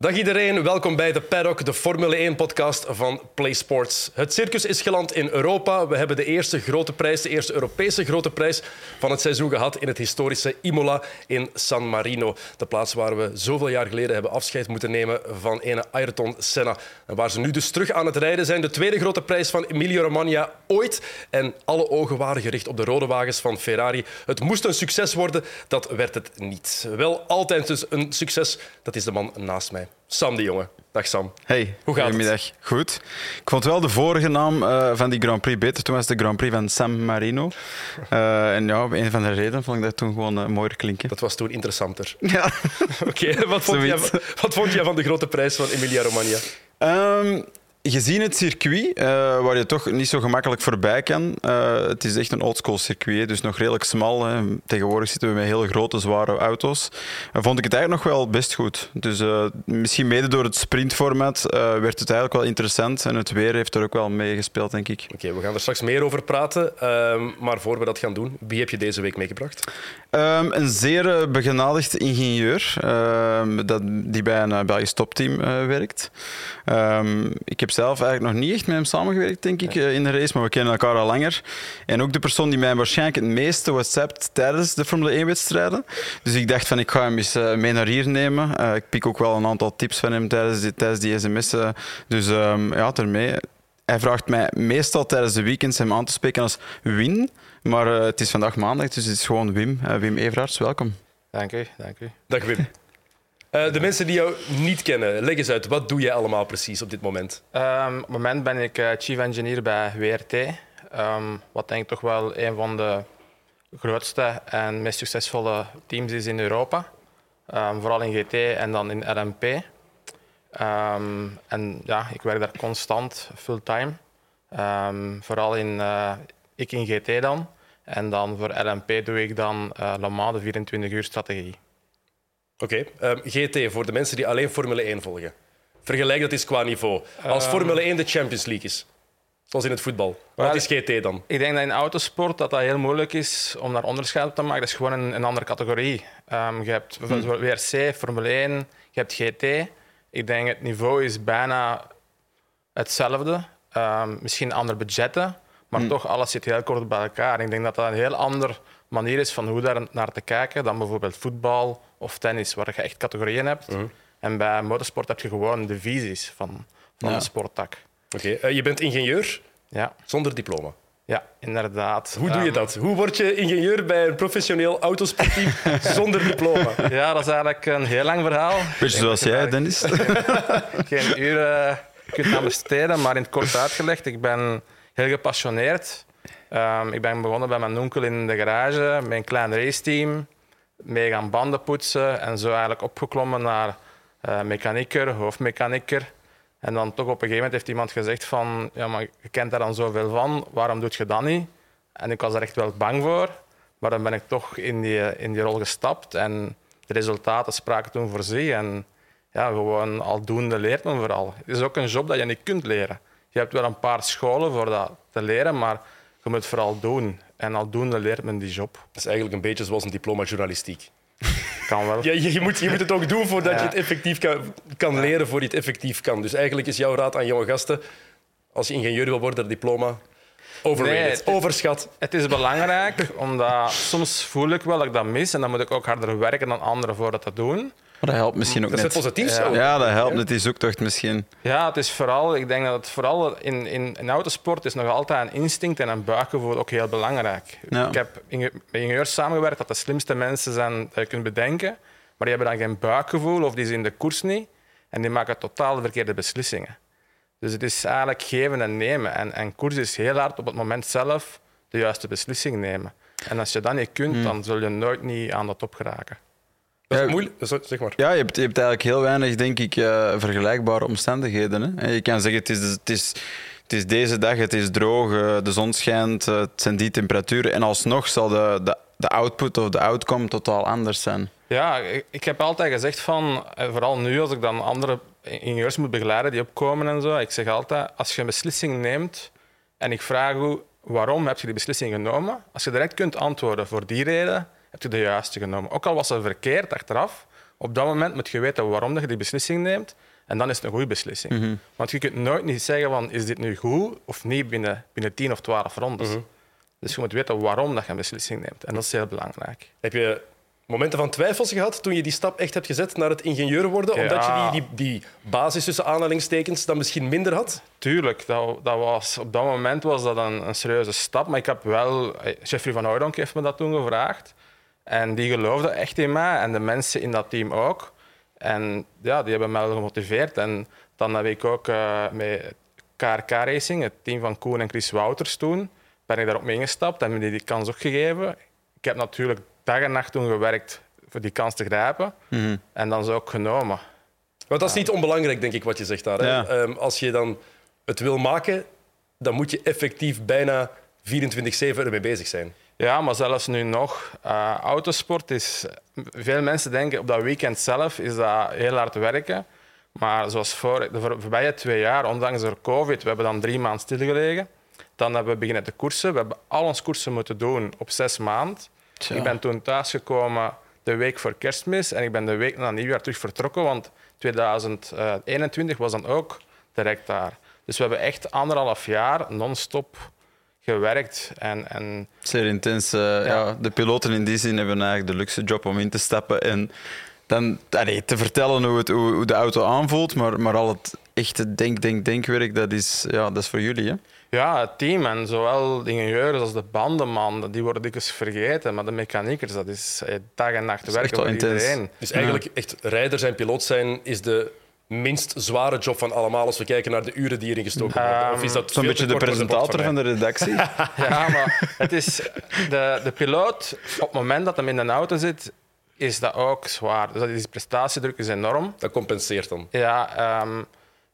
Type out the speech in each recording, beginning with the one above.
Dag iedereen, welkom bij de Paddock, de Formule 1-podcast van PlaySports. Het circus is geland in Europa. We hebben de eerste grote prijs, de eerste Europese grote prijs van het seizoen gehad in het historische Imola in San Marino. De plaats waar we zoveel jaar geleden hebben afscheid moeten nemen van ene Ayrton Senna. En waar ze nu dus terug aan het rijden zijn. De tweede grote prijs van Emilia-Romagna ooit. En alle ogen waren gericht op de rode wagens van Ferrari. Het moest een succes worden, dat werd het niet. Wel altijd dus een succes, dat is de man naast mij. Sam de Jonge. Dag Sam. Hey, Hoe gaat het? goedemiddag. Goed. Ik vond wel de vorige naam eh, van die Grand Prix beter. Toen was het de Grand Prix van San Marino. Eh, en ja, op een van de redenen vond ik dat toen gewoon eh, mooier klinken. Dat was toen interessanter. Ja. Oké, wat, vond jij- Zoiets. wat vond jij van de grote prijs van Emilia-Romagna? Ehm, gezien het circuit, eh, waar je toch niet zo gemakkelijk voorbij kan. eh, het is echt een oldschool circuit, dus nog redelijk smal. Hè. Tegenwoordig zitten we met hele grote, zware auto's. En vond ik het eigenlijk nog wel best goed. Dus eh, misschien mede door het sprintformat eh, werd het eigenlijk wel interessant. En het weer heeft er ook wel mee gespeeld, denk ik. Oké, we gaan er straks meer over praten. ehm, maar voor we dat gaan doen, wie heb je deze week meegebracht? Ehm, een zeer eh, begenadigd ingenieur ehm, dat, die bij een eh, Belgisch topteam eh, werkt. Ik heb zelf eigenlijk nog niet echt met hem samengewerkt, denk ik, eh, in de race, maar we kennen elkaar al langer. En ook de persoon die mij waarschijnlijk het meeste WhatsAppt tijdens de Formule 1-wedstrijden. Dus ik dacht van, ik ga hem eens eh, mee naar hier nemen. Eh, ik pik ook wel een aantal tips van hem tijdens die, tijdens die sms'en. Dus ehm, ja, daarmee... Hij vraagt mij meestal tijdens de weekends hem aan te spreken als Win. Maar eh, het is vandaag maandag, dus het is gewoon Wim. Wim Everaerts, welkom. Dank u, dank u. Dag Wim. Eh, de mensen die jou niet kennen, leg eens uit. Wat doe jij allemaal precies op dit moment? Ehm, op het moment ben ik eh, chief engineer bij WRT. Ehm, wat denk ik toch wel een van de grootste en meest succesvolle teams is in Europa. Ehm, vooral in GT en dan in. Ehm, en ja, ik werk daar constant, fulltime. Vooral in, eh, ik in GT dan. En dan voor LMP doe ik dan Le Mans, de 24 uur strategie. Oké, ehm, GT, voor de mensen die alleen Formule 1 volgen. Vergelijk dat eens qua niveau. Als Ehm. Formule 1 de Champions League is, zoals in het voetbal, wat is GT dan? Ik denk dat in autosport dat dat heel moeilijk is om daar onderscheid op te maken. Dat is gewoon een, een andere categorie. Ehm, je hebt bijvoorbeeld WRC, Formule 1, je hebt GT. Ik denk het niveau is bijna hetzelfde. Misschien andere budgetten, maar toch alles zit heel kort bij elkaar. Ik denk dat dat een heel andere manier is van hoe daar naar te kijken dan bijvoorbeeld voetbal of tennis, waar je echt categorieën hebt. En bij motorsport heb je gewoon de visies van, van Ja. de sporttak. Oké, eh, je bent ingenieur Ja, zonder diploma. ja, inderdaad. Hoe doe je Ehm, dat? Hoe word je ingenieur bij een professioneel autosportteam zonder diploma? Ja, dat is eigenlijk een heel lang verhaal. Beetje zoals jij, Dennis. Geen uren kunt aan besteden, maar in het kort uitgelegd. Ik ben heel gepassioneerd. Ehm, ik ben begonnen bij mijn onkel in de garage een klein raceteam. Mee gaan banden poetsen en zo eigenlijk opgeklommen naar eh mechanieker, hoofdmechanieker. En dan toch op een gegeven moment heeft iemand gezegd van, ja, maar je kent daar dan zoveel van, waarom doe je dat niet? En ik was er echt wel bang voor, maar dan ben ik toch in die, in die rol gestapt en de resultaten spraken toen voor zich. En ja, gewoon aldoende leert men vooral. Het is ook een job dat je niet kunt leren. Je hebt wel een paar scholen voor dat te leren, maar je moet het vooral doen. En aldoende leert men die job. Dat is eigenlijk een beetje zoals een diploma journalistiek. Kan wel. Ja, je, je, moet, je moet het ook doen voordat je het effectief kan, kan leren, voor je het effectief kan. Dus eigenlijk is jouw raad aan jonge gasten, als je ingenieur wil worden, dat diploma, overrated, Nee, het- overschat. Het is belangrijk, omdat soms voel ik wel dat ik dat mis. En dan moet ik ook harder werken dan anderen voor dat te doen. Maar dat helpt misschien ook Dat is het net. positief Ja. zo. Ja, dat helpt. Het is zoektocht misschien. Ja, het is vooral, ik denk dat het vooral in, in, in autosport is nog altijd een instinct en een buikgevoel ook heel belangrijk. Ja. Ik heb met ingenieurs samengewerkt dat de slimste mensen zijn dat je kunt bedenken, maar die hebben dan geen buikgevoel of die zien de koers niet en die maken totaal de verkeerde beslissingen. Dus het is eigenlijk geven en nemen. En, en koers is heel hard op het moment zelf de juiste beslissing nemen. En als je dat niet kunt, dan zul je nooit niet aan de top geraken. Dat is Ja. moeilijk. Zeg maar. Ja, je hebt, je hebt eigenlijk heel weinig, denk ik, eh, vergelijkbare omstandigheden. Hè? En Je kan zeggen, het is, het, is, het is deze dag, het is droog, eh, de zon schijnt, eh, het zijn die temperaturen. En alsnog zal de, de, de output of de outcome totaal anders zijn. Ja, ik, heb altijd gezegd van, vooral nu als ik dan andere ingenieurs moet begeleiden die opkomen en zo, ik zeg altijd, als je een beslissing neemt en ik vraag u, waarom heb je die beslissing genomen? Als je direct kunt antwoorden voor die reden, heb je de juiste genomen. Ook al was het verkeerd achteraf, Op dat moment moet je weten waarom dat je die beslissing neemt. En dan is het een goede beslissing. Mhm. Want je kunt nooit niet zeggen van is dit nu goed of niet binnen, binnen 10 of 12 rondes. Mhm. Dus je moet weten waarom dat je een beslissing neemt. En dat is heel belangrijk. Heb je momenten van twijfels gehad toen je die stap echt hebt gezet naar het ingenieur worden? Omdat je die, die, die basis tussen aanhalingstekens dan misschien minder had? Tuurlijk, dat, dat was, op dat moment was dat een, een serieuze stap. Maar ik heb wel... eh, Jeffrey van Hooydonk heeft me dat toen gevraagd. En die geloofde echt in mij en de mensen in dat team ook. En ja, die hebben mij wel gemotiveerd. En dan heb ik ook eh, met KRK Racing, het team van Koen en Chris Wouters toen, ben ik daarop meegestapt en me die, die kans ook gegeven. Ik heb natuurlijk dag en nacht toen gewerkt voor die kans te grijpen. Mhm. En dan is ook genomen. Want dat is niet onbelangrijk, denk ik, wat je zegt daar. Hè? Ja. Ehm, als je dan het wil maken, dan moet je effectief bijna 24-7 ermee bezig zijn. Ja, maar zelfs nu nog. eh, autosport is... Veel mensen denken op dat weekend zelf is dat heel hard werken. Maar zoals voor, de voor- voorbije twee jaar, ondanks door COVID, we hebben dan drie maanden stilgelegen. Dan hebben we beginnen te koersen. We hebben al onze koersen moeten doen op zes maanden. Tja. Ik ben toen thuisgekomen de week voor kerstmis en ik ben de week na nieuwjaar terug vertrokken, want 2021 was dan ook direct daar. Dus we hebben echt anderhalf jaar non-stop gewerkt. En, en Zeer intens. eh, ja. de piloten in die zin hebben eigenlijk de luxe job om in te stappen en dan allee, te vertellen hoe, het, hoe, hoe de auto aanvoelt, maar, maar al het echte denk, denk, denkwerk, dat is, ja, dat is voor jullie. Hè? ja, het team en zowel de ingenieurs als de bandenman, die worden dikwijls vergeten. Maar de mechaniekers, dat is eh, dag en nacht werken voor intens. iedereen. Dus eigenlijk echt rijder zijn, piloot zijn, is de minst zware job van allemaal als we kijken naar de uren die erin gestoken worden. Of is dat Zo'n beetje de presentator van de redactie. Ja, maar het is de, de piloot, op het moment dat hij in de auto zit, is dat ook zwaar. Dus dat is, die prestatiedruk is enorm. Dat compenseert dan. Ja, ehm,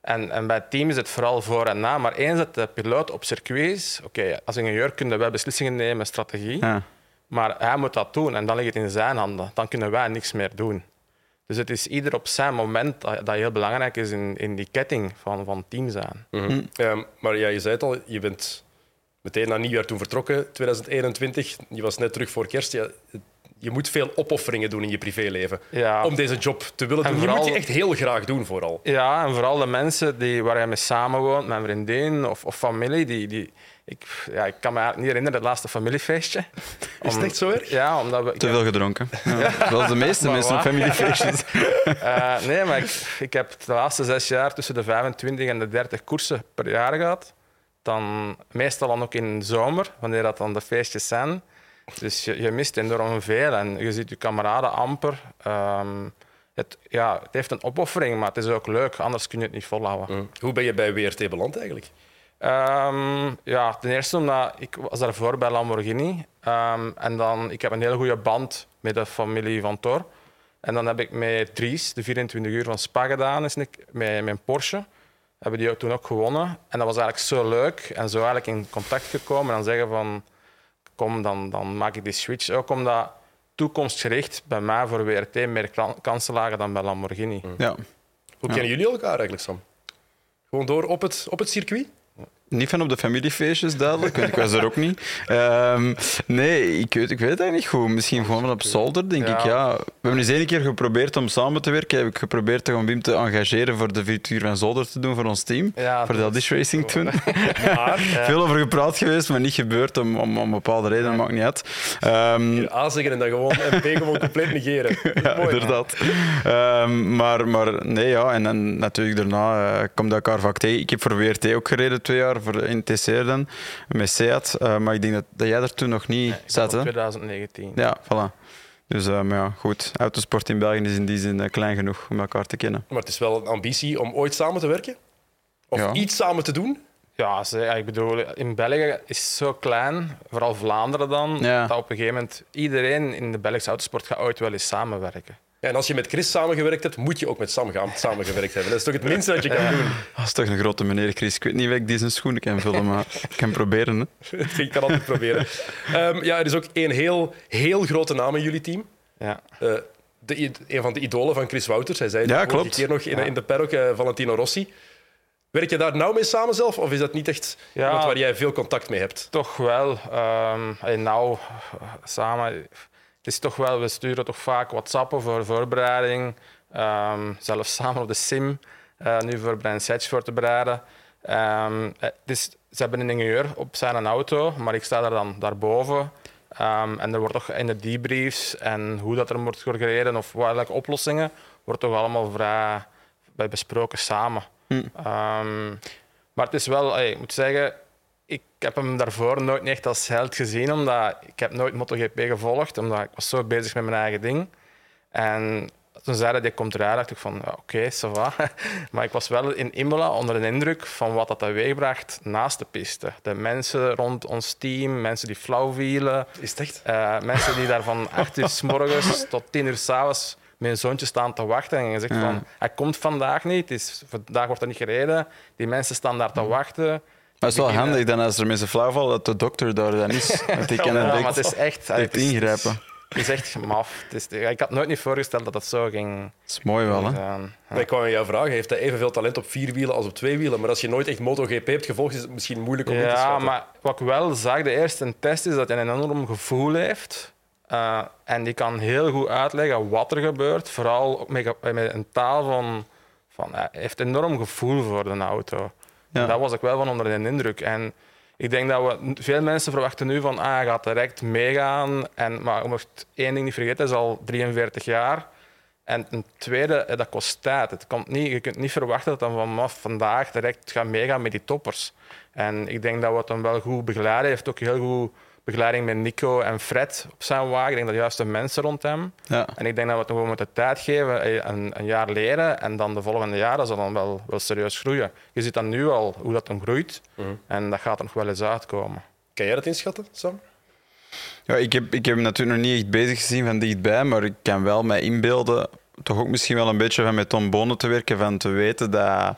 en, en bij het team is het vooral voor en na. Maar eens dat de piloot op circuit is, oké, als ingenieur kunnen wij beslissingen nemen, strategie. Ja. Maar hij moet dat doen en dan ligt het in zijn handen. Dan kunnen wij niks meer doen. Dus het is ieder op zijn moment dat, dat heel belangrijk is in, in die ketting van, van team zijn. Mhm. Ehm, maar ja, je zei het al, je bent meteen na nieuwjaar toen vertrokken, 2021. Je was net terug voor kerst. Ja, je moet veel opofferingen doen in je privéleven Ja. om deze job te willen En doen. Je vooral- moet die echt heel graag doen, vooral. Ja, en vooral de mensen die, waar je mee samenwoont, mijn vriendin of, of familie. Die, die, ik, ja, ik kan me eigenlijk niet herinneren, het laatste familiefeestje. Is het echt zo erg? Ja, omdat we... Te heb- veel gedronken. Ja. Zoals de meeste Maar mensen op wat? familyfeestjes. Eh, nee, maar ik, ik heb de laatste zes jaar tussen de 25 en de 30 koersen per jaar gehad. Dan, meestal dan ook in de zomer, wanneer dat dan de feestjes zijn. Dus je, je mist enorm veel en je ziet je kameraden amper. Ehm, het, ja, het heeft een opoffering, maar het is ook leuk, anders kun je het niet volhouden. Mhm. Hoe ben je bij WRT beland eigenlijk? Ehm, ja, ten eerste omdat ik was daarvoor bij Lamborghini. Ehm, en dan, ik heb een hele goede band met de familie van Thor. En dan heb ik met Dries, de 24 uur van Spa gedaan, is ik, met mijn Porsche. Hebben die ook toen ook gewonnen. En dat was eigenlijk zo leuk. En zo eigenlijk in contact gekomen en dan zeggen van... Kom, dan, dan maak ik die switch. Ook omdat toekomstgericht bij mij voor WRT meer kansen lagen dan bij Lamborghini. Ja. Hoe kennen jullie elkaar eigenlijk, Sam? Gewoon door op het, op het circuit? Niet van op de familiefeestjes, duidelijk, want ik was er ook niet. Ehm, nee, ik weet, ik weet het eigenlijk niet goed. Misschien gewoon van op zolder, denk Ja. ik. Ja. We hebben eens één keer geprobeerd om samen te werken. Heb ik geprobeerd om Wim te engageren voor de virtuur van zolder te doen voor ons team. Ja, voor de dat Dish Racing toen. Maar Veel over gepraat geweest, maar niet gebeurd om, om, om bepaalde redenen, maakt niet uit. Ehm, A zeggen en dan gewoon en gewoon compleet negeren. Dat is ja, mooi. inderdaad. Ehm, maar, maar nee, ja. En dan natuurlijk daarna uh, komt elkaar vaak tegen. Ik heb voor WRT ook gereden twee jaar, voor in TCR dan, met Seat. Uh, maar ik denk dat, dat jij er toen nog niet Nee, zat, hè? 2019. Ja, voilà. Dus uh, maar ja, goed. Autosport in België is in die zin uh, klein genoeg om elkaar te kennen. Maar het is wel een ambitie om ooit samen te werken? Of Ja. iets samen te doen? Ja, ik bedoel, in België is het zo klein, vooral Vlaanderen dan, Ja. dat op een gegeven moment iedereen in de Belgische autosport gaat ooit wel eens samenwerken. Ja, en als je met Chris samengewerkt hebt, moet je ook met Sam gaan samengewerkt hebben. Dat is toch het minste dat je kan doen? Dat is toch een grote meneer, Chris. Ik weet niet of ik die zijn schoenen kan vullen, maar ik kan proberen. Hè. Ik kan altijd proberen. Ehm, ja, er is ook één heel, heel grote naam in jullie team. Ja. Eh, de, een van de idolen van Chris Wouters. Hij zei het Ja, klopt. keer nog in, Ja. in de paddock, eh, Valentino Rossi. Werk je daar nou mee samen zelf? Of is dat niet echt Ja. iemand waar jij veel contact mee hebt? Toch wel. ehm en nou, samen... het is toch wel, we sturen toch vaak WhatsAppen voor voorbereiding. Ehm, zelfs samen op de sim, uh, nu voor Brian Setch voor te bereiden. Um, dus, ze hebben een ingenieur op zijn auto, maar ik sta daar dan daarboven. Um, en er wordt toch in de debriefs en hoe dat er wordt gereden of welke oplossingen, wordt toch allemaal vrij bij besproken samen. Hm. maar het is wel, ik moet zeggen, ik heb hem daarvoor nooit echt als held gezien, omdat ik heb nooit MotoGP gevolgd, omdat ik was zo bezig met mijn eigen ding. En toen zei hij, die komt eruit, dacht ik van, ja, oké, okay, Maar ik was wel in Imola onder de indruk van wat dat teweegbracht naast de piste. De mensen rond ons team, mensen die flauw vielen. Is het echt? Uh, mensen die daar van 8 uur s morgens tot 10 uur s'avonds met een zoontje staan te wachten. En je zegt van, hij komt vandaag niet, is, vandaag wordt er niet gereden. Die mensen staan daar te wachten. Maar het is wel handig dan als er mensen flauw vallen, dat de dokter daar dan is. Want die kan ja, maar het is echt... Het ingrijpen. Het is echt maf. Is, ik had nooit niet voorgesteld dat dat zo ging. Dat is mooi wel, hè? Ja. Ik kwam jou vragen, heeft hij evenveel talent op vier wielen als op twee wielen? Maar als je nooit echt MotoGP hebt gevolgd, is het misschien moeilijk om ja, te schatten. Ja, maar wat ik wel zag, de eerste test, is dat hij een enorm gevoel heeft. Uh, en die kan heel goed uitleggen wat er gebeurt. Vooral met, met een taal van... van hij heeft enorm gevoel voor de auto. Ja. Daar was ik wel van onder de indruk. En ik denk dat we, veel mensen verwachten nu van, ah, gaat direct meegaan. En, maar je moet één ding niet vergeten, hij is al 43 jaar. En een tweede, eh, dat kost tijd. Het komt niet, je kunt niet verwachten dat hij vanaf vandaag direct gaat meegaan met die toppers. En ik denk dat we het dan wel goed begeleiden. Heeft ook heel goed begeleiding met Nico en Fred op zijn wagen. Ik denk dat juist de mensen rond hem. Ja. En ik denk dat we het gewoon moeten tijd geven, eh, een, een, jaar leren en dan de volgende jaren zal dan wel, wel serieus groeien. Je ziet dan nu al hoe dat dan groeit mhm. en dat gaat er nog wel eens uitkomen. Kan jij dat inschatten, Sam? Ja, ik, heb, ik heb hem natuurlijk nog niet echt bezig gezien van dichtbij, maar ik kan wel mij inbeelden, toch ook misschien wel een beetje van met Tom Bonen te werken, van te weten dat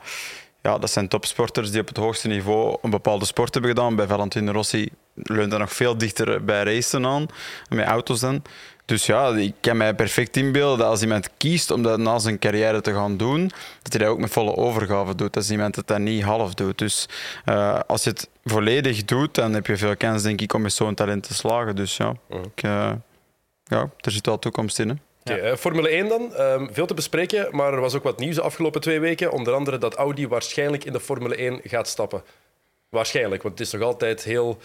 ja, dat zijn topsporters die op het hoogste niveau een bepaalde sport hebben gedaan. Bij Valentino Rossi leunt dat nog veel dichter bij racen aan, met auto's dan. Dus ja, ik kan mij perfect inbeelden dat als iemand kiest om dat na zijn carrière te gaan doen, dat hij dat ook met volle overgave doet. Dat is iemand dat dat niet half doet. Dus uh, als je het volledig doet, dan heb je veel kans, denk ik, om met zo'n talent te slagen. Dus ja, ik, uh, ja er zit wel toekomst in. Hè. Okay, uh, Formule 1 dan. Um, veel te bespreken, maar er was ook wat nieuws de afgelopen twee weken. Onder andere dat Audi waarschijnlijk in de Formule 1 gaat stappen. Waarschijnlijk, want het is nog altijd heel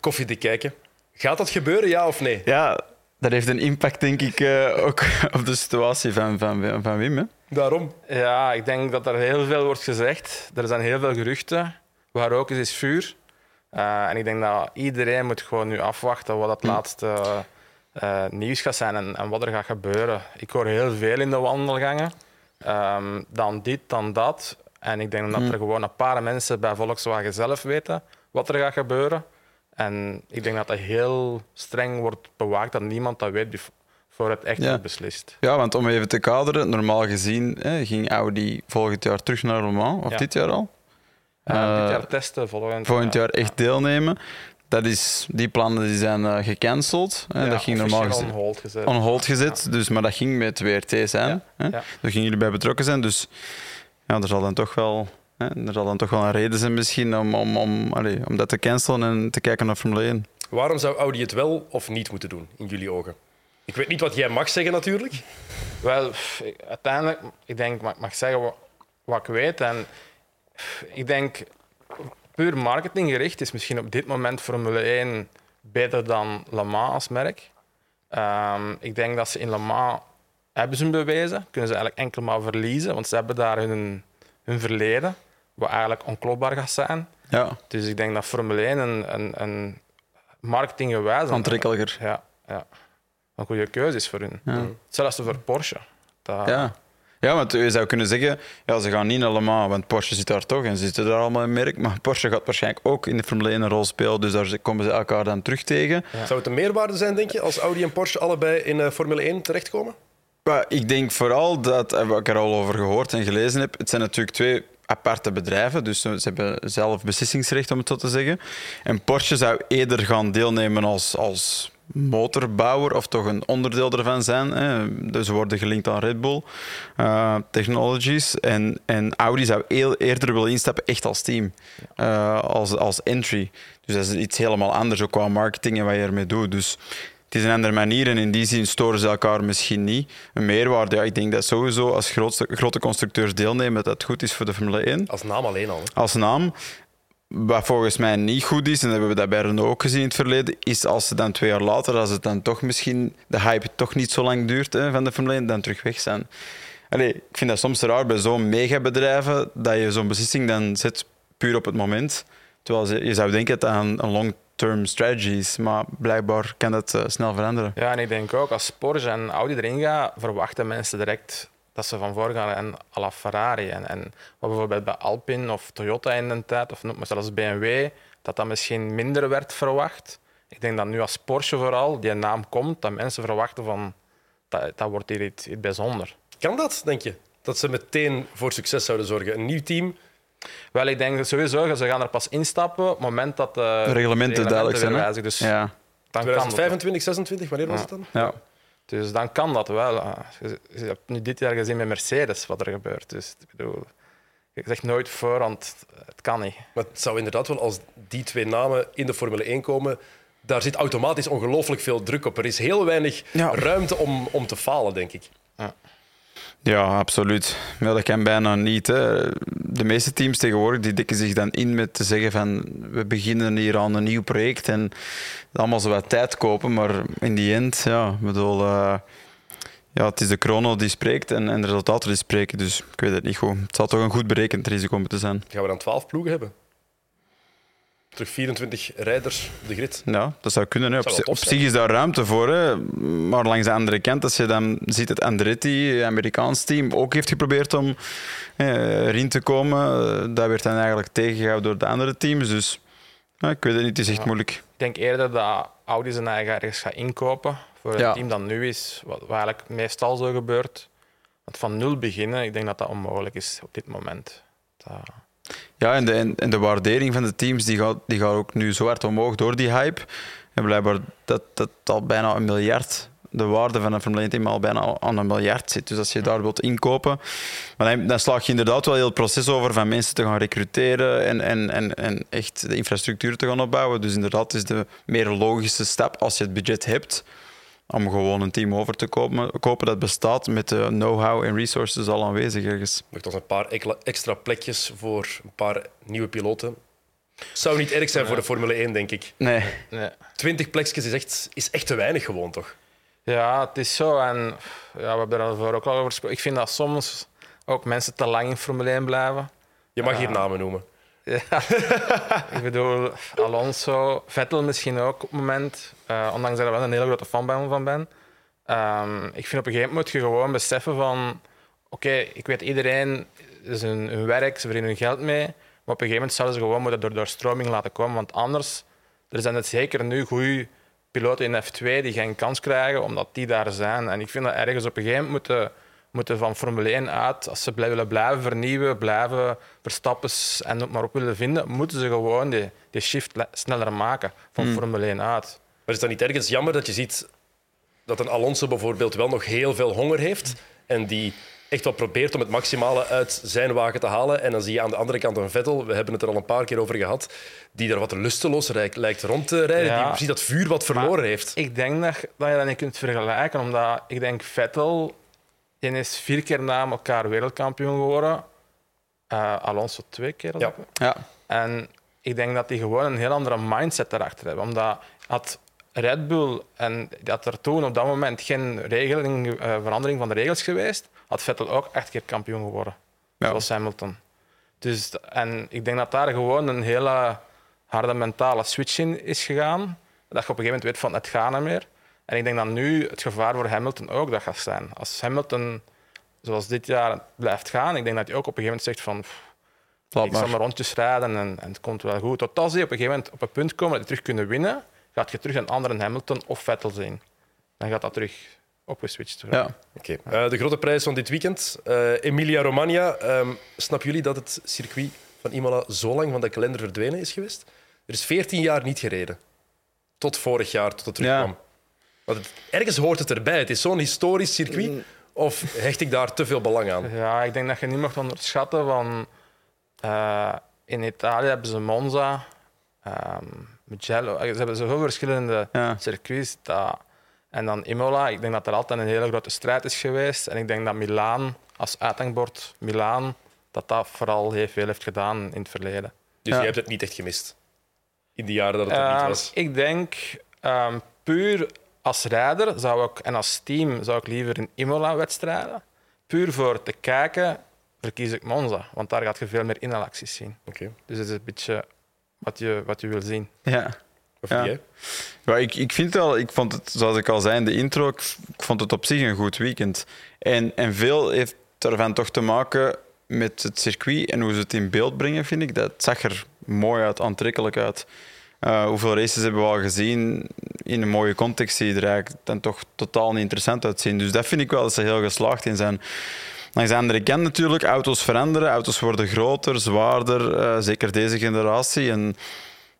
koffiedik kijken. Gaat dat gebeuren, ja of nee? Ja, dat heeft een impact, denk ik, uh, ook op de situatie van, van, van Wim. Hè? Daarom? Ja, ik denk dat er heel veel wordt gezegd. Er zijn heel veel geruchten. Waar ook is, is vuur. Uh, en ik denk dat iedereen moet gewoon nu afwachten wat dat hm. laatste uh, nieuws gaat zijn en, en, wat er gaat gebeuren. Ik hoor heel veel in de wandelgangen. Um, dan dit, dan dat. En ik denk dat hm. er gewoon een paar mensen bij Volkswagen zelf weten wat er gaat gebeuren. En ik denk dat dat heel streng wordt bewaakt, dat niemand dat weet voor het echt ja. beslist. Ja, want om even te kaderen, normaal gezien hè, ging Audi volgend jaar terug naar Le Mans, of dit jaar al? Uh, dit jaar testen, volgend, volgend jaar echt deelnemen. Dat is, die plannen die zijn uh, gecanceld. Hè. dat ging normaal gezien on hold gezet. On hold gezet dus, maar dat ging met WRT zijn. Hè. Daar gingen jullie bij betrokken zijn. Dus ja, er zal dan toch wel er zal dan toch wel een reden zijn misschien om, om, om, allez, om dat te cancelen en te kijken naar Formule 1. Waarom zou Audi het wel of niet moeten doen, in jullie ogen? Ik weet niet wat jij mag zeggen natuurlijk. Wel, uiteindelijk, ik denk, ik mag zeggen wat, wat ik weet. En ik denk, puur marketinggericht is misschien op dit moment Formule 1 beter dan Le Mans als merk. Um, ik denk dat ze in Le Mans hebben ze bewezen, kunnen ze eigenlijk enkel maar verliezen, want ze hebben daar hun, hun verleden wat eigenlijk onklopbaar gaat zijn. Ja. Dus ik denk dat Formule 1 een, een, een marketinggewijs... Aantrekkelijker. Ja, ja, een goede keuze is voor hun. Ja. Hetzelfde voor Porsche. Dat... Ja. Ja, want je zou kunnen zeggen, ja, ze gaan niet allemaal, want Porsche zit daar toch en ze zitten daar allemaal in merk. Maar Porsche gaat waarschijnlijk ook in de Formule 1 een rol spelen, dus daar komen ze elkaar dan terug tegen. Zou het een meerwaarde zijn, denk je, als Audi en Porsche allebei in uh, Formule 1 terechtkomen? ik denk vooral dat, eh, wat ik er al over gehoord en gelezen heb, het zijn natuurlijk twee aparte bedrijven, dus ze hebben zelf beslissingsrecht, om het zo te zeggen. En Porsche zou eerder gaan deelnemen als, als motorbouwer of toch een onderdeel ervan zijn. Hè. Dus ze worden gelinkt aan Red Bull uh, Technologies. En, en Audi zou eerder willen instappen echt als team, uh, als, als entry. Dus dat is iets helemaal anders, ook qua marketing en wat je ermee doet. Dus het is een andere manier en in die zin storen ze elkaar misschien niet. Een meerwaarde, ja, ik denk dat sowieso als grootste, grote constructeurs deelnemen, dat dat goed is voor de Formule 1 Als naam alleen al. hè. als naam. Wat volgens mij niet goed is, en dat hebben we dat bij Renault ook gezien in het verleden, is als ze dan twee jaar later, als het dan toch misschien de hype toch niet zo lang duurt hè, van de Formule 1, dan terug weg zijn. Allee, ik vind dat soms raar bij zo'n megabedrijven dat je zo'n beslissing dan zet puur op het moment. Terwijl je zou denken dat dat een, long-term strategy is, maar blijkbaar kan dat eh, snel veranderen. Ja, en ik denk ook als Porsche en Audi erin gaan, verwachten mensen direct dat ze van voor gaan en à la Ferrari. En, en wat bijvoorbeeld bij Alpine of Toyota in de tijd, of noem maar zelfs BMW, dat dat misschien minder werd verwacht. Ik denk dat nu als Porsche vooral die naam komt, dat mensen verwachten van dat, dat wordt hier iets, iets bijzonders. Kan dat, denk je? Dat ze meteen voor succes zouden zorgen. Een nieuw team. Wel, ik denk dat sowieso, ze gaan er pas instappen op het moment dat de, De reglementen duidelijk zijn. Dus Ja, dan kan dat. 2025, 26, wanneer was het dan? ja. Dus dan kan dat wel. Ah, Je, je hebt nu dit jaar gezien met Mercedes wat er gebeurt. Dus ik bedoel, ik zeg nooit voor, want het kan niet. Maar het zou inderdaad wel, als die twee namen in de Formule 1 komen, daar zit automatisch ongelooflijk veel druk op. Er is heel weinig Ja. ruimte om, om te falen, denk ik. Ja, absoluut. Ja, dat kan bijna niet. Hè. De meeste teams tegenwoordig die dikken zich dan in met te zeggen van we beginnen hier aan een nieuw project en allemaal zo wat tijd kopen, maar in die end, ja, ik bedoel, eh, ja, het is de chrono die spreekt en, en de resultaten die spreken, dus ik weet het niet goed. Het zal toch een goed berekend risico moeten zijn. Gaan we dan 12 ploegen hebben? Terug 24 rijders op de grid. Ja, dat zou kunnen. Op, Zou zich is daar ruimte voor. Hè. Maar langs de andere kant, als je dan ziet dat Andretti, het Amerikaans team, ook heeft geprobeerd om eh, erin te komen, eh, dat werd dan eigenlijk tegengehouden door de andere teams. Dus ja, ik weet het niet, het is echt Ja. moeilijk. Ik denk eerder dat Audi zijn eigen ergens gaat inkopen voor het Ja. team dat nu is, wat, wat eigenlijk meestal zo gebeurt. Want van nul beginnen, ik denk dat dat onmogelijk is op dit moment. Dat- Ja, en de, en, en de waardering van de teams die gaat, die gaat ook nu zo hard omhoog door die hype. En blijkbaar dat dat al bijna een miljard, de waarde van een Formule 1 team al bijna aan een miljard zit. Dus als je daar wilt inkopen, maar dan, dan slaag je inderdaad wel heel het proces over van mensen te gaan recruteren en, en, en, en echt de infrastructuur te gaan opbouwen. Dus inderdaad is de meer logische stap als je het budget hebt om gewoon een team over te kopen, kopen dat bestaat met de know-how en resources al aanwezig ergens. Nog een paar extra plekjes voor een paar nieuwe piloten. Zou niet erg zijn voor de Formule 1, denk ik. Nee. nee. 20 plekjes is echt, is echt te weinig gewoon, toch? Ja, het is zo. En ja, we hebben er daarvoor ook al over gesproken. Ik vind dat soms ook mensen te lang in Formule 1 blijven. Je mag hier namen noemen. Ja. ik bedoel, Alonso, Vettel misschien ook op het moment. Eh, ondanks dat ik wel een hele grote fan ben- van ben. Ehm, ik vind op een gegeven moment moet je gewoon beseffen van... Oké, ik weet iedereen, is hun, hun werk, ze verdienen hun geld mee. Maar op een gegeven moment zouden ze gewoon moeten door, door stroming laten komen. Want anders, er zijn het zeker nu goede piloten in F2 die geen kans krijgen, omdat die daar zijn. En ik vind dat ergens op een gegeven moment moeten, moeten van Formule 1 uit, als ze blij- willen blijven vernieuwen, blijven verstappers en ook maar op willen vinden, moeten ze gewoon die, die shift le- sneller maken van Formule 1 uit. Maar is dat niet ergens jammer dat je ziet dat een Alonso bijvoorbeeld wel nog heel veel honger heeft en die echt wel probeert om het maximale uit zijn wagen te halen. En dan zie je aan de andere kant een Vettel, we hebben het er al een paar keer over gehad, die er wat lusteloos lijkt, lijkt rond te rijden, Ja. die precies dat vuur wat verloren heeft. Ik denk dat, dat je dat niet kunt vergelijken, omdat ik denk Vettel die is vier keer na elkaar wereldkampioen geworden. Eh, Alonso twee keer. Ja. Ja. En ik denk dat die gewoon een heel andere mindset erachter hebben. Omdat had Red Bull en dat er toen op dat moment geen regeling, eh, verandering van de regels geweest, had Vettel ook acht keer kampioen geworden. Ja. Zoals Hamilton. Dus, en ik denk dat daar gewoon een hele harde mentale switch in is gegaan. Dat je op een gegeven moment weet van het gaat niet meer. En ik denk dat nu het gevaar voor Hamilton ook dat gaat zijn. Als Hamilton zoals dit jaar blijft gaan, ik denk dat hij ook op een gegeven moment zegt van pff, ik zal maar. rondjes rijden en, en het komt wel goed. Tot als die op een gegeven moment op een punt komen dat die terug kunnen winnen, gaat je terug een andere Hamilton of Vettel zien. Dan gaat dat terug opgeswitcht worden. Ja. Oké. Eh, de grote prijs van dit weekend, eh, Emilia-Romagna. Ehm snappen jullie dat het circuit van Imola zo lang van de kalender verdwenen is geweest? Er is 14 jaar niet gereden. Tot vorig jaar, tot het terugkwam. Want het- ergens hoort het erbij. Het is zo'n historisch circuit. Of hecht ik daar te veel belang aan? Ja, ik denk dat je niet mag onderschatten van... eh, in Italië hebben ze Monza, ehm Mugello. Ze hebben zoveel verschillende Ja. circuits dat En dan Imola. Ik denk dat er altijd een hele grote strijd is geweest. En ik denk dat Milaan als uithangbord, Milaan, dat dat vooral heel veel heeft gedaan in het verleden. Dus Ja. je hebt het niet echt gemist? In die jaren dat het er niet Ehm, was? ik denk ehm, puur als rijder zou ik, en als team zou ik liever in Imola wedstrijden. Puur voor te kijken verkies ik Monza, want daar gaat je veel meer inhaalacties zien. Oké. Dus het is een beetje wat je, wat je wil zien. Ja. Of Ja. Ja, ik, ik vind wel, ik vond het, zoals ik al zei in de intro, ik, ik vond het op zich een goed weekend. En, en veel heeft ervan toch te maken met het circuit en hoe ze het in beeld brengen, vind ik. Dat zag er mooi uit, aantrekkelijk uit. Eh, hoeveel races hebben we al gezien in een mooie context die er eigenlijk dan toch totaal niet interessant uitzien. Dus dat vind ik wel dat ze heel geslaagd in zijn. Langs de andere kant natuurlijk, auto's veranderen, auto's worden groter, zwaarder, eh, zeker deze generatie. En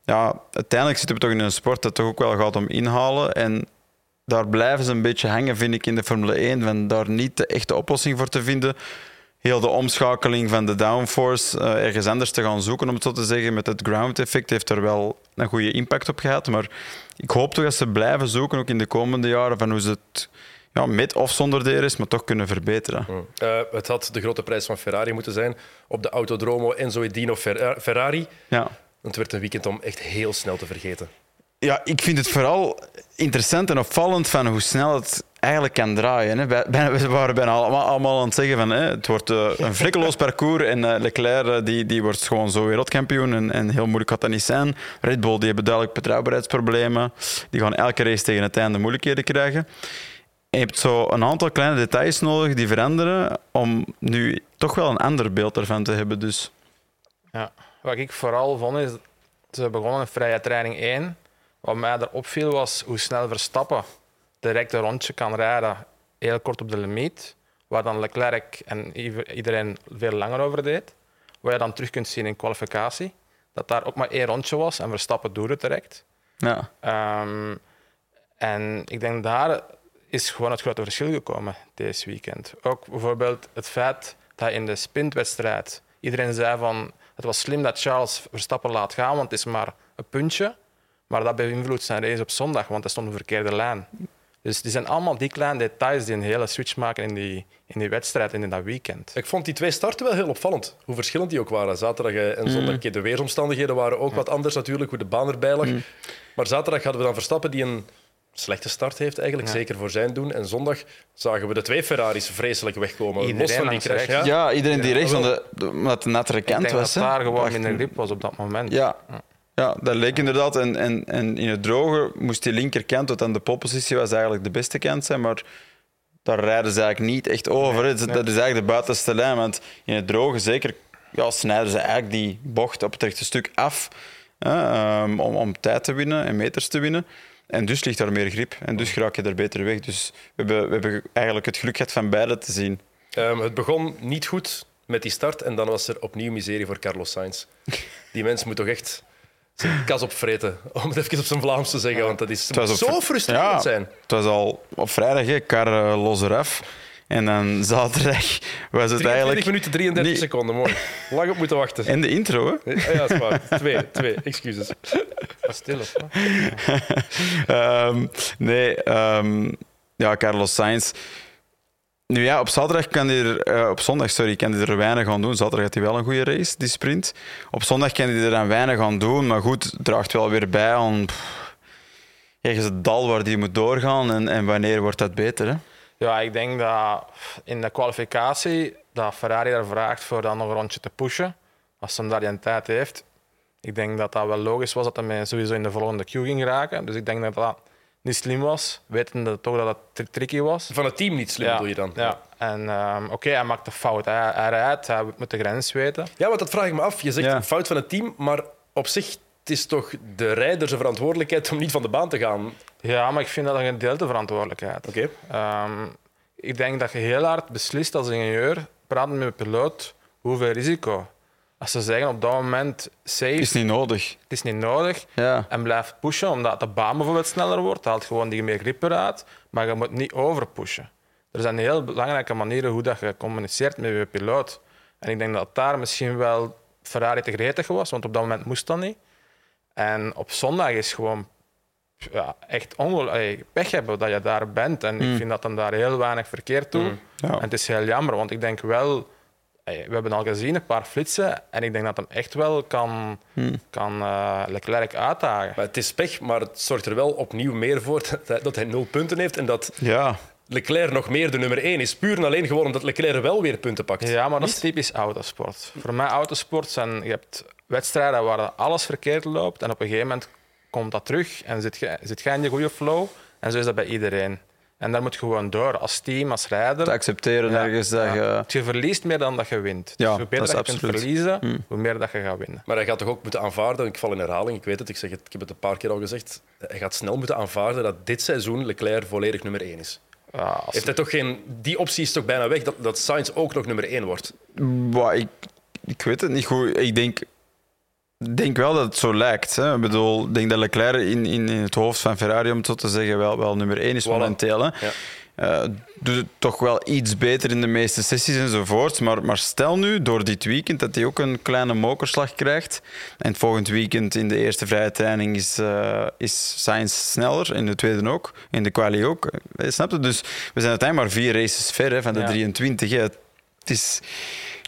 ja, uiteindelijk zitten we toch in een sport dat toch ook wel gaat om inhalen. En daar blijven ze een beetje hangen, vind ik, in de Formule 1. Van daar niet de echte oplossing voor te vinden. Heel de omschakeling van de downforce eh, ergens anders te gaan zoeken, om het zo te zeggen, met het ground effect, heeft er wel een goede impact op gehad. Maar ik hoop toch dat ze blijven zoeken, ook in de komende jaren, van hoe ze het ja, met of zonder DRS, maar toch kunnen verbeteren. Eh, het had de grote prijs van Ferrari moeten zijn. Op de Autodromo Enzo Edino Fer- Ferrari. Ja. Het werd een weekend om echt heel snel te vergeten. Ja, ik vind het vooral interessant en opvallend van hoe snel het eigenlijk kan draaien. Hè. We waren bijna allemaal, aan het zeggen van hè, het wordt eh, een vlekkeloos parcours en eh, Leclerc eh, die, die wordt gewoon zo wereldkampioen en, en heel moeilijk gaat dat niet zijn. Red Bull die hebben duidelijk betrouwbaarheidsproblemen. Die gaan elke race tegen het einde moeilijkheden krijgen. Je hebt zo een aantal kleine details nodig die veranderen om nu toch wel een ander beeld ervan te hebben. Dus Ja. Wat ik vooral vond is, ze begonnen in vrije training 1. Wat mij er opviel was hoe snel Verstappen direct een rondje kan rijden, heel kort op de limiet. Waar dan Leclerc en ieder- iedereen veel langer over deed. Wat je dan terug kunt zien in kwalificatie. Dat daar ook maar één rondje was en Verstappen doet het direct. ja, Ehm, en ik denk daar is gewoon het grote verschil gekomen deze weekend. Ook bijvoorbeeld het feit dat in de sprintwedstrijd iedereen zei van het was slim dat Charles Verstappen laat gaan, want het is maar een puntje. Maar dat beïnvloedt zijn race op zondag, want hij stond op de verkeerde lijn. Dus die zijn allemaal die kleine details die een hele switch maken in die, in die wedstrijd en in dat weekend. Ik vond die twee starten wel heel opvallend. Hoe verschillend die ook waren. Zaterdag eh, en zondag. Oké, De weersomstandigheden waren ook wat anders natuurlijk, hoe de baan erbij lag. Maar zaterdag hadden we dan Verstappen die een slechte start heeft, eigenlijk, zeker voor zijn doen. En zondag zagen we de twee Ferraris vreselijk wegkomen. Iedereen los van die crash. Ja? ja, iedereen die Ja, rechts, omdat Ik kant denk was. dat daar gewoon minder grip was op dat moment. Ja, ja dat leek inderdaad. En, en, en in het droge moest die linkerkant, wat dan de polepositie was, eigenlijk de beste kant zijn. Maar daar rijden ze eigenlijk niet echt over. hè. Dat dat is eigenlijk de buitenste lijn. Want in het droge zeker ja, snijden ze eigenlijk die bocht op het rechte stuk af. hè, ehm, om, om tijd te winnen en meters te winnen. En dus ligt daar meer grip. En dus raak je er beter weg. Dus we hebben, we hebben eigenlijk het geluk gehad van beide te zien. Ehm, het begon niet goed met die start en dan was er opnieuw miserie voor Carlos Sainz. Die mens moet toch echt zijn kas opvreten, om het even op zijn Vlaams te zeggen, want dat is, was zo frustrerend Ja, zijn. Het was al op vrijdag, hè, kar eh, los eraf. En dan zaterdag was het 23 eigenlijk... minuten 33 Nee. seconden, mooi. Lang op moeten wachten. En de intro, hè? Ja, dat is waar. Twee, twee, excuses. Wat stil of wat? Ehm, nee, ehm, ja, Carlos Sainz. Nu ja, op zaterdag kan hij er, eh, op zondag sorry, kan hij er weinig aan doen. Zaterdag had hij wel een goede race, die sprint. Op zondag kan hij er dan weinig aan doen, maar goed, draagt wel weer bij aan pff, ergens het dal waar hij moet doorgaan en, en wanneer wordt dat beter. Hè? Ja, ik denk dat in de kwalificatie dat Ferrari er vraagt voor dan nog een rondje te pushen. Als hij daar die tijd heeft. Ik denk dat dat wel logisch was dat hij sowieso in de volgende queue ging raken. Dus ik denk dat dat niet slim was, wetende toch dat het tri- tricky was. Van het team niet slim, bedoel je dan? Ja. En ehm, oké, hij maakt een fout. Hij, hij rijdt, hij moet de grens weten. Ja, want dat vraag ik me af. Je zegt Ja. een fout van het team, maar op zich het is toch de rijder zijn verantwoordelijkheid om niet van de baan te gaan. Ja, maar ik vind dat een gedeelde verantwoordelijkheid. Oké. Ehm, ik denk dat je heel hard beslist als ingenieur, praten met een piloot, hoeveel risico. Als ze zeggen op dat moment safe, Is niet nodig. het is niet nodig, Ja. en blijft pushen omdat de baan bijvoorbeeld sneller wordt, haalt gewoon die meer grip eruit, maar je moet niet overpushen. Er zijn heel belangrijke manieren hoe dat je communiceert met je piloot. En ik denk dat daar misschien wel Ferrari te gretig was, want op dat moment moest dat niet. En op zondag is gewoon ja, echt ongeluk, allee, pech hebben dat je daar bent. En Mm. ik vind dat hem daar heel weinig verkeerd doet. Ja. En het is heel jammer, want ik denk wel... We hebben al gezien, een paar flitsen. En ik denk dat hem echt wel kan, Mm. kan eh, Leclerc uitdagen. Maar het is pech, maar het zorgt er wel opnieuw meer voor dat hij, dat hij nul punten heeft en dat Ja, Leclerc nog meer de nummer één is. Puur en alleen gewoon omdat Leclerc wel weer punten pakt. Ja, maar dat is typisch autosport. Voor mij autosport zijn... Je hebt wedstrijden waar alles verkeerd loopt. En op een gegeven moment komt dat terug. En zit je, zit je in die goede flow. En zo is dat bij iedereen. En daar moet je gewoon door, als team, als rijder. te accepteren Ja, ergens dat ja. je... Je verliest meer dan dat je wint. Ja, dus hoe beter dat is dat je kunt. Mm. verliezen, hoe meer dat je gaat winnen. Maar hij gaat toch ook moeten aanvaarden, ik val in herhaling, ik weet het, ik, zeg het, ik heb het een paar keer al gezegd, hij gaat snel moeten aanvaarden dat dit seizoen Leclerc volledig nummer één is. Ja, als- Heeft hij toch geen, die optie is toch bijna weg, dat, dat Sainz ook nog nummer één wordt. Bah, ik, ik weet het niet goed. Ik denk, denk wel dat het zo lijkt. Hè. Ik bedoel, ik denk dat Leclerc in, in, in het hoofd van Ferrari, om het zo te zeggen, wel, wel nummer één is Voilà. momenteel. Hè. Ja. Eh, doet het toch wel iets beter in de meeste sessies enzovoort. Maar, maar stel nu, door dit weekend, dat hij ook een kleine mokerslag krijgt. En het volgend weekend in de eerste vrije training is, eh is Sainz sneller. In de tweede ook. In de quali ook. Eh, Snap je? Dus we zijn uiteindelijk maar vier races ver hè, van de Ja. 23. Hè. Het is...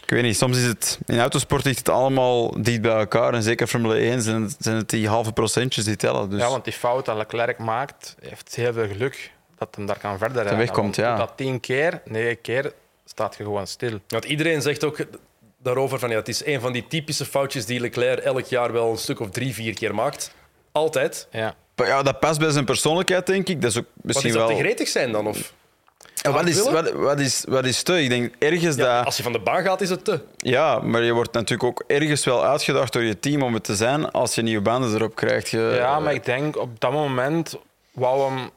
Ik weet niet, soms is het... In autosport ligt het allemaal dicht bij elkaar. En zeker Formule 1 zijn het, zijn het die halve procentjes die tellen. Dus Ja, want die fout dat Leclerc maakt, heeft heel veel geluk dat hem daar kan verder rijden. wegkomt, ja. dat tien keer, negen keer, staat je gewoon stil. Want iedereen zegt ook daarover van ja, het is een van die typische foutjes die Leclerc elk jaar wel een stuk of drie, vier keer maakt. Altijd. Ja. Maar ja, dat past bij zijn persoonlijkheid, denk ik. Dat is ook Wat misschien is dat wel... te gretig zijn dan? Of, wat, is, wat, wat, is, wat is te? Ik denk ergens ja, dat... als je van de baan gaat, is het te. Ja, maar je wordt natuurlijk ook ergens wel uitgedaagd door je team om het te zijn als je nieuwe banden erop krijgt. Je, ja, maar ik denk op dat moment wou hem.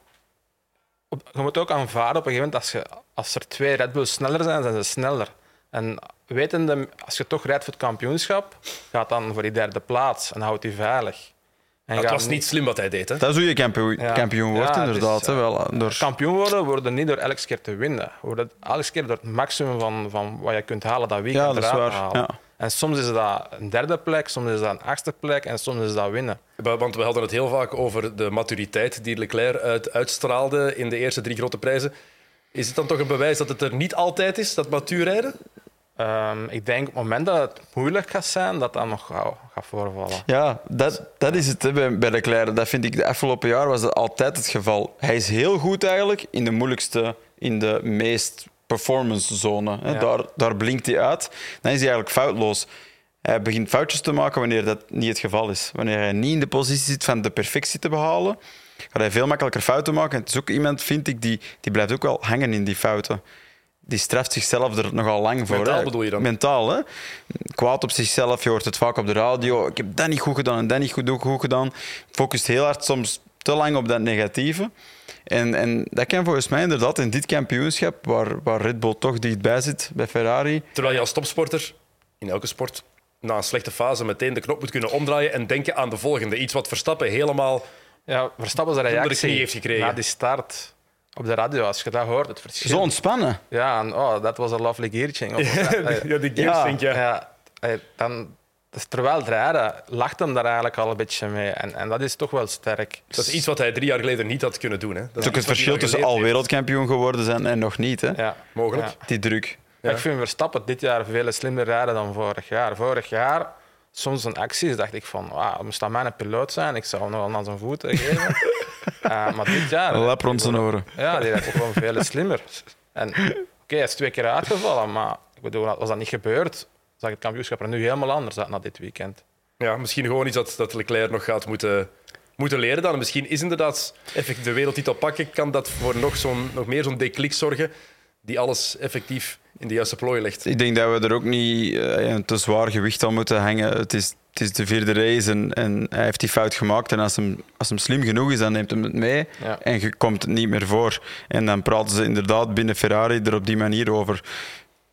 je moet ook aanvaarden op een gegeven moment als, je, als er twee Red Bulls sneller zijn, zijn ze sneller. En wetende, als je toch rijdt voor het kampioenschap, gaat dan voor die derde plaats en houdt die veilig. En gaat was niet slim wat hij deed. Hè? Dat is hoe je kampioen, Ja. kampioen wordt, Ja, het is, inderdaad. hè, eh, wel, door... Kampioen worden worden niet door elke keer te winnen. Worden elke keer door het maximum van, van wat je kunt halen dat weekend Ja, dat is eruit waar. halen. Ja. En soms is dat een derde plek, soms is dat een achtste plek en soms is dat winnen. Wa- Want we hadden het heel vaak over de maturiteit die Leclerc uit, uitstraalde in de eerste drie grote prijzen. Is het dan toch een bewijs dat het er niet altijd is, dat matuur rijden? Ehm, ik denk op het moment dat het moeilijk gaat zijn, dat dat nog gaat, gaat voorvallen. Ja, dat, dat is het hè, bij, bij Leclerc. Dat vind ik de afgelopen jaar was dat altijd het geval. Hij is heel goed eigenlijk in de moeilijkste, in de meest performance zone. Hè. Ja. Daar, daar blinkt hij uit. Dan is hij eigenlijk foutloos. Hij begint foutjes te maken wanneer dat niet het geval is. Wanneer hij niet in de positie zit van de perfectie te behalen, gaat hij veel makkelijker fouten maken. En het is ook iemand, vind ik, die, die blijft ook wel hangen in die fouten. Die straft zichzelf er nogal lang voor. Mentaal hè. bedoel je dan? Mentaal, hè? Kwaad op zichzelf, je hoort het vaak op de radio. Ik heb dat niet goed gedaan en dat niet goed, goed gedaan. Focust heel hard soms te lang op dat negatieve. En, en dat kan volgens mij inderdaad in dit kampioenschap, waar, waar Red Bull toch dichtbij zit bij Ferrari. Terwijl je als topsporter, in elke sport, na een slechte fase meteen de knop moet kunnen omdraaien en denken aan de volgende. Iets wat Verstappen helemaal... Ja, Verstappen zijn de reactie knie heeft gekregen. na die start op de radio, als je dat hoort, het verschil. Zo ontspannen. Ja, en oh, dat was een lovely eh, ja, die Ja. gears, denk je. ja, eh, dan, dus terwijl het rijden, lacht hem daar eigenlijk al een beetje mee. En, en dat is toch wel sterk. Dat is iets wat hij drie jaar geleden niet had kunnen doen. Hè. Dat Het is ook het verschil tussen al wereldkampioen geworden zijn en nog niet. Hè? Ja. Mogelijk. Ja. Die druk. Ik vind Verstappen dit jaar veel slimmer rijden dan vorig jaar. Vorig jaar, soms een acties, dacht ik van, wauw, moest dat mijn piloot zijn? Ik zou hem nog wel naar zijn voeten geven. Eh, maar dit jaar... Een lap rond zijn oren. Ja, die rijdt gewoon veel slimmer. En oké, hij is twee keer uitgevallen, maar ik bedoel, als dat niet gebeurt, zag het kampioenschap er nu helemaal anders uit na dit weekend. Ja, misschien gewoon iets dat, dat Leclerc nog gaat moeten, moeten leren dan. Misschien is inderdaad effectief de wereldtitel pakken, kan dat voor nog, zo'n, nog meer zo'n declic zorgen die alles effectief in de juiste plooi legt. Ik denk dat we er ook niet een te zwaar gewicht aan moeten hangen. Het is, het is de vierde race en, en hij heeft die fout gemaakt. En als hem, als hem slim genoeg is, dan neemt hem het mee Ja. en je komt het niet meer voor. En dan praten ze inderdaad binnen Ferrari er op die manier over.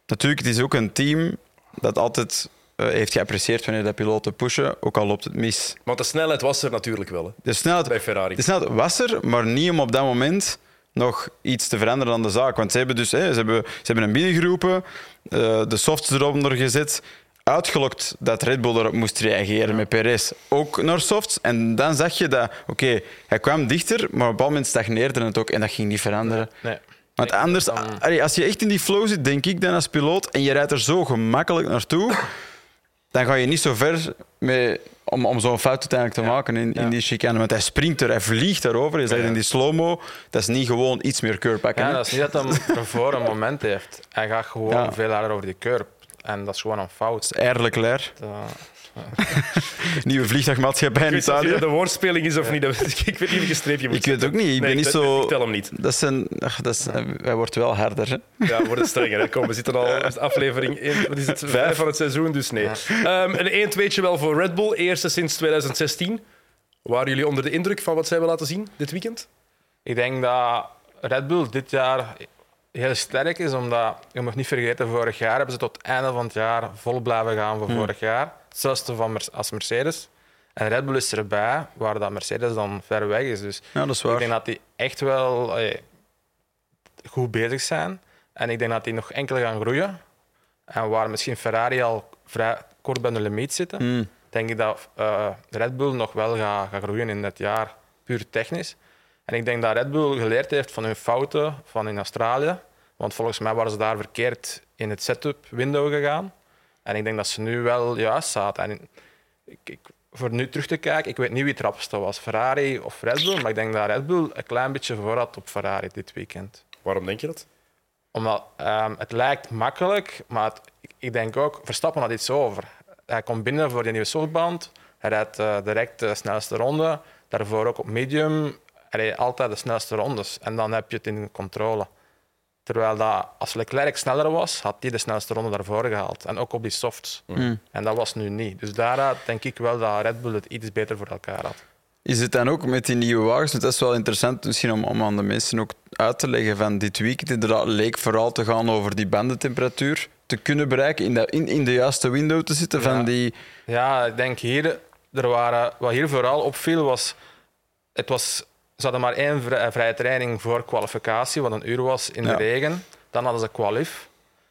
Natuurlijk, het is ook een team dat altijd eh, heeft geapprecieerd wanneer de piloten pushen, ook al loopt het mis. Want de snelheid was er natuurlijk wel hè, De snelheid, bij Ferrari. de snelheid was er, maar niet om op dat moment nog iets te veranderen aan de zaak. Want ze hebben dus hè, ze hebben, ze hebben hem binnengeroepen, eh, de softs eronder gezet. uitgelokt dat Red Bull erop moest reageren met Perez. Ook naar softs. En dan zag je dat, oké, hij kwam dichter, maar op een bepaald moment stagneerde het ook en dat ging niet veranderen. Nee. Want anders, als je echt in die flow zit, denk ik dan als piloot, en je rijdt er zo gemakkelijk naartoe, dan ga je niet zo ver mee om, om zo'n fout uiteindelijk te maken in, in die chicane. Want hij springt er, hij vliegt daarover. Je zegt in die slow-mo, dat is niet gewoon iets meer keur pakken. Ja, dat is niet dat hij ervoor een moment heeft. Hij gaat gewoon veel harder over die curb. En dat is gewoon een fout. Eigenlijk leer. Nieuwe vliegtuigmaatschappij in Italië. een woordspeling is of niet. Dat- Ik weet niet of streepje moet Ik weet het ook niet. Ik ben niet zo... Ik tel hem niet. Dat zijn, ach, dat is, hij wordt wel harder. Hè? Ja, wordt het strenger. Hè. Kom, we zitten al in aflevering in, wat is het, vijf van het seizoen, dus nee. Ehm, een 1 2 wel voor Red Bull, eerste sinds 2016. Waren jullie onder de indruk van wat zij hebben laten zien dit weekend? ik denk dat Red Bull dit jaar heel sterk is, omdat je mag niet vergeten, vorig jaar hebben ze tot het einde van het jaar vol blijven gaan voor vorig jaar. Hetzelfde van als Mercedes. En Red Bull is erbij, waar dat Mercedes dan ver weg is. Dus Ja, dat is ik denk dat die echt wel eh, goed bezig zijn. En ik denk dat die nog enkel gaan groeien. En waar misschien Ferrari al vrij kort bij de limiet zitten, Hmm. denk ik dat eh, Red Bull nog wel gaat, gaat groeien in dit jaar, puur technisch. En ik denk dat Red Bull geleerd heeft van hun fouten van in Australië. Want volgens mij waren ze daar verkeerd in het setup window gegaan. En ik denk dat ze nu wel juist zaten. En ik, ik, voor nu terug te kijken, ik weet niet wie het rapste was, Ferrari of Red Bull. Maar ik denk dat Red Bull een klein beetje voor had op Ferrari dit weekend Waarom denk je dat? omdat ehm, het lijkt makkelijk, maar het- ik, ik denk ook, Verstappen had iets over. Hij komt binnen voor die nieuwe softband. Hij rijdt eh, direct de snelste ronde. Daarvoor ook op medium. Hij reed altijd de snelste rondes. En dan heb je het in controle. Terwijl dat, als Leclerc sneller was, had hij de snelste ronde daarvoor gehaald. En ook op die softs. En dat was nu niet. Dus daaruit denk ik wel dat Red Bull het iets beter voor elkaar had. Is het dan ook met die nieuwe wagens? Want dat is wel interessant misschien om, om aan de mensen ook uit te leggen van dit weekend. Inderdaad, leek vooral te gaan over die bandentemperatuur te kunnen bereiken, in, dat, in, in de juiste window te zitten van Ja. die... Ja, ik denk hier, er waren, wat hier vooral opviel was, het was, ze hadden maar één vrij- vrije training voor kwalificatie, wat een uur was in Ja. de regen. Dan hadden ze kwalif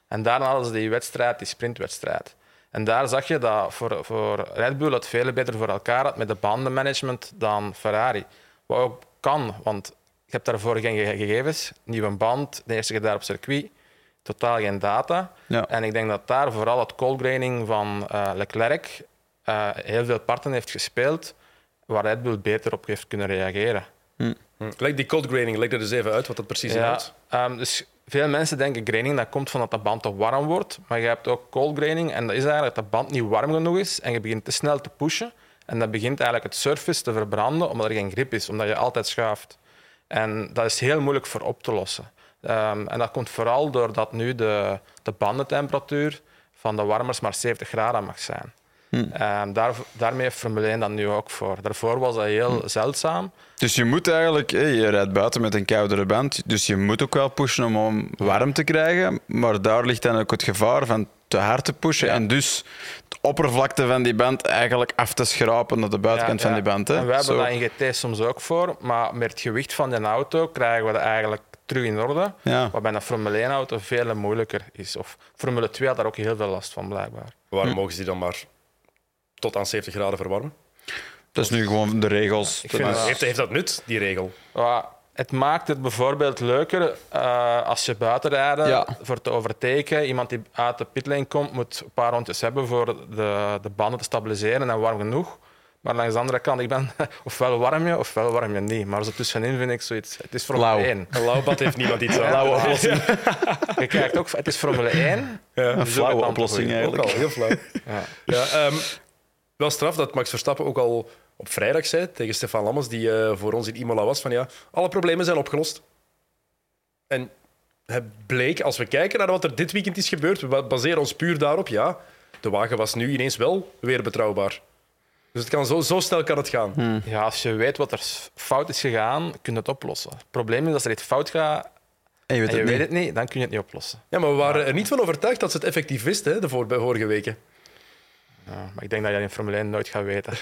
en daarna hadden ze die wedstrijd, die sprintwedstrijd. En daar zag je dat voor, voor Red Bull het veel beter voor elkaar had met de bandenmanagement dan Ferrari. Wat ook kan, want je hebt daarvoor geen ge- gegevens. Nieuwe band, de eerste keer daar op circuit, totaal geen data. Ja. En ik denk dat daar vooral het cold graining van eh, Leclerc eh, heel veel parten heeft gespeeld, waar Red Bull beter op heeft kunnen reageren. Hm. Leg die cold graining, leg er dus even uit wat dat precies Ja, inhoudt. ehm, dus veel mensen denken graining dat komt van dat de band te warm wordt, maar je hebt ook cold graining en dat is eigenlijk dat de band niet warm genoeg is en je begint te snel te pushen en dat begint eigenlijk het surface te verbranden omdat er geen grip is, omdat je altijd schuift. En dat is heel moeilijk voor op te lossen. Ehm, en dat komt vooral doordat nu de, de bandentemperatuur van de warmers maar 70 graden mag zijn. Ehm, daar, daarmee heeft Formule 1 dat nu ook voor. Daarvoor was dat heel zeldzaam. Dus je moet eigenlijk, hè, je rijdt buiten met een koudere band, dus je moet ook wel pushen om warm te krijgen. Maar daar ligt dan ook het gevaar van te hard te pushen en dus de oppervlakte van die band eigenlijk af te schrapen naar de buitenkant Ja, van die band. Hè. En wij hebben Zo. dat in GT soms ook voor, maar met het gewicht van de auto krijgen we dat eigenlijk terug in orde. Ja. Wat bij een Formule 1-auto veel moeilijker is. Of Formule 2 had daar ook heel veel last van, blijkbaar. Waarom mogen ze dan maar tot aan 70 graden verwarmen? Dat is nu gewoon de regels. Ik Dat vind is- Heeft, heeft dat nut, die regel? Ja, het maakt het bijvoorbeeld leuker eh, als je buiten rijden Ja. voor te overteken. Iemand die uit de pitlane komt, moet een paar rondjes hebben voor de, de banden te stabiliseren en warm genoeg. Maar langs de andere kant, ik ben ofwel warm je, ofwel warm je niet. Maar zo tussenin vind ik zoiets. Het is Formule Lauw. 1. Een lauwbad heeft niemand iets aan. Lauwe oplossing. Je kijkt ook, het is Formule 1. Ja. Een flauwe oplossing Ook eigenlijk. al, heel flauw. Ja. Ja, ehm, wel straf dat Max Verstappen ook al op vrijdag zei tegen Stefan Lammers, die eh, voor ons in Imola was, van ja, alle problemen zijn opgelost. En het bleek, als we kijken naar wat er dit weekend is gebeurd, we ba- baseren ons puur daarop, ja, de wagen was nu ineens wel weer betrouwbaar. Dus het kan zo, zo snel kan het gaan. ja, als je weet wat er fout is gegaan, kun je het oplossen. Het probleem is als er iets fout gaat En je weet en je het weet niet. het niet, dan kun je het niet oplossen. Ja, maar we waren er niet van overtuigd dat ze het effectief wisten hè, de voor, bij vorige weken. Ja, maar ik denk dat je dat in Formule 1 nooit gaat weten.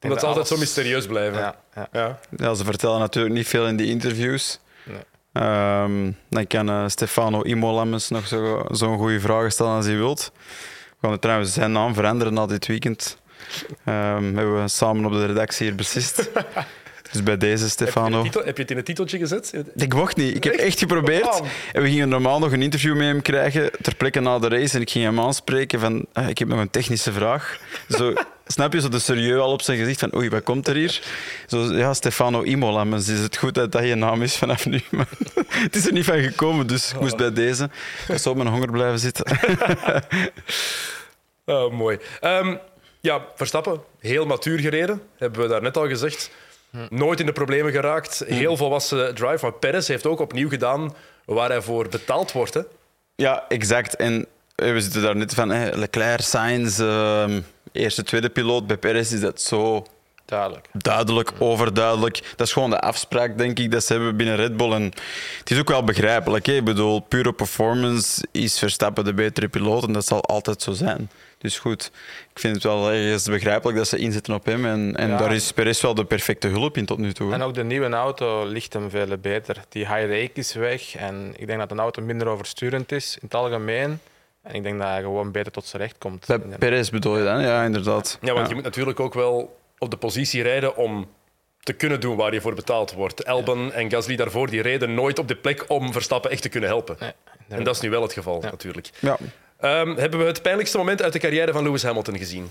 Omdat ze dat altijd zo mysterieus blijven. Ja, ja. Ja. Ja, ze vertellen natuurlijk niet veel in die interviews. Nee. Ehm, dan kan eh, Stefano Imolamus nog zo- zo'n goede vragen stellen als hij wilt. We gaan trouwens zijn naam veranderen na dit weekend. Um, hebben we samen op de redactie hier beslist. Dus bij deze, Stefano. Heb je, titel, heb je het in het titeltje gezet? Ik mocht niet. Ik heb echt geprobeerd. En we gingen normaal nog een interview met hem krijgen ter plekke na de race. En ik ging hem aanspreken van, ah, ik heb nog een technische vraag. Zo, snap je, zo de serieus al op zijn gezicht van, oei, wat komt er hier? Zo, ja, Stefano Imola. Maar is het goed dat dat je naam is vanaf nu? Maar het is er niet van gekomen, dus ik moest bij deze. Ik zou op mijn honger blijven zitten. oh, mooi. Um, ja, Verstappen, heel matuur gereden, hebben we daar net al gezegd. Nooit in de problemen geraakt. Heel volwassen drive. Maar Perez heeft ook opnieuw gedaan waar hij voor betaald wordt. Hè? Ja, exact. En we zitten daar net van Leclerc, Sainz, uh, eerste, tweede piloot. Bij Perez is dat zo Duidelijk. Duidelijk, overduidelijk. Dat is gewoon de afspraak, denk ik, dat ze hebben binnen Red Bull. En het is ook wel begrijpelijk. Hè? Ik bedoel, pure performance is Verstappen de betere piloot en dat zal altijd zo zijn. Dus goed, ik vind het wel ergens begrijpelijk dat ze inzetten op hem. En, en daar is Perez wel de perfecte hulp in tot nu toe. En ook de nieuwe auto ligt hem veel beter. Die high rake is weg en ik denk dat de auto minder oversturend is in het algemeen. En ik denk dat hij gewoon beter tot zijn recht komt. Bij Perez bedoel je dan? Ja, inderdaad. Ja, want je moet natuurlijk ook wel op de positie rijden om te kunnen doen waar je voor betaald wordt. Albon en Gasly daarvoor die reden nooit op de plek om Verstappen echt te kunnen helpen. Nee, en dat is nu wel het geval, natuurlijk. Ja. Um, hebben we het pijnlijkste moment uit de carrière van Lewis Hamilton gezien?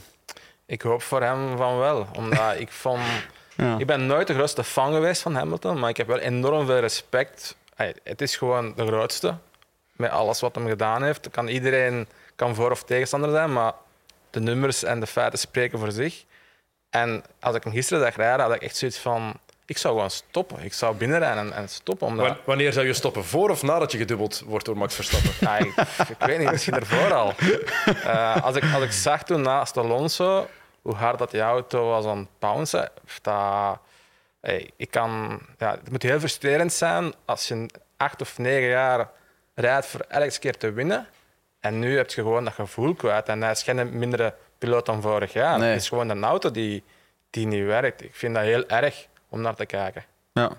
Ik hoop voor hem van wel. Omdat ik vond... Ja. Ik ben nooit de grootste fan geweest van Hamilton, maar ik heb wel enorm veel respect. Het is gewoon de grootste. Met alles wat hem gedaan heeft. Kan iedereen kan voor- of tegenstander zijn, maar de nummers en de feiten spreken voor zich. En als ik hem gisteren zag rijden, had ik echt zoiets van... Ik zou gewoon stoppen. Ik zou binnenrijden en, en stoppen. Omdat... Wanneer zou je stoppen? Voor of nadat je gedubbeld wordt door Max Verstappen? Ja, ik, ik, weet niet, misschien ervoor al. Uh, als, ik, als ik zag toen naast Alonso hoe hard dat die auto was aan het bouncen, dat, hey, ik kan, ja, het moet heel frustrerend zijn als je acht of negen jaar rijdt voor elke keer te winnen. En nu heb je gewoon dat gevoel kwijt. En hij is geen mindere piloot dan vorig jaar. Het is gewoon een auto die, die niet werkt. Ik vind dat heel erg om naar te kijken. Ja.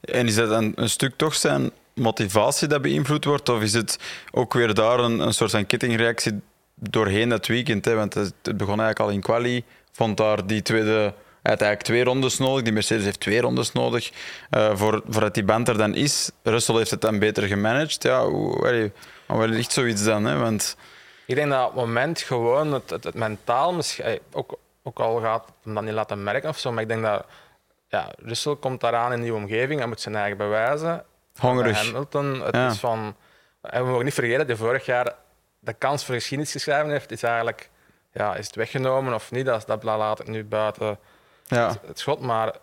En is dat een, een stuk toch zijn motivatie dat beïnvloed wordt? Of is het ook weer daar een, een soort van kettingreactie doorheen dat weekend? Hè? Want het begon eigenlijk al in quali. Vond daar die tweede... Eigenlijk twee rondes nodig. Die Mercedes heeft twee rondes nodig uh, voor, voordat die band er dan is. Russell heeft het dan beter gemanaged. Ja, hoe ligt zoiets dan? Hè? Want... Ik denk dat op het moment gewoon het, het, het mentaal, misschien, ook, ook al gaat hem dat niet laten merken of zo, maar ik denk dat ja, Russell komt daaraan in die omgeving, hij moet zijn eigen bewijzen. Hongerig. Hamilton, het is van... En we mogen niet vergeten dat hij vorig jaar de kans voor geschiedenis geschreven heeft, is eigenlijk... Ja, is het weggenomen of niet? Dat, dat laat ik nu buiten ja. het, schot. Maar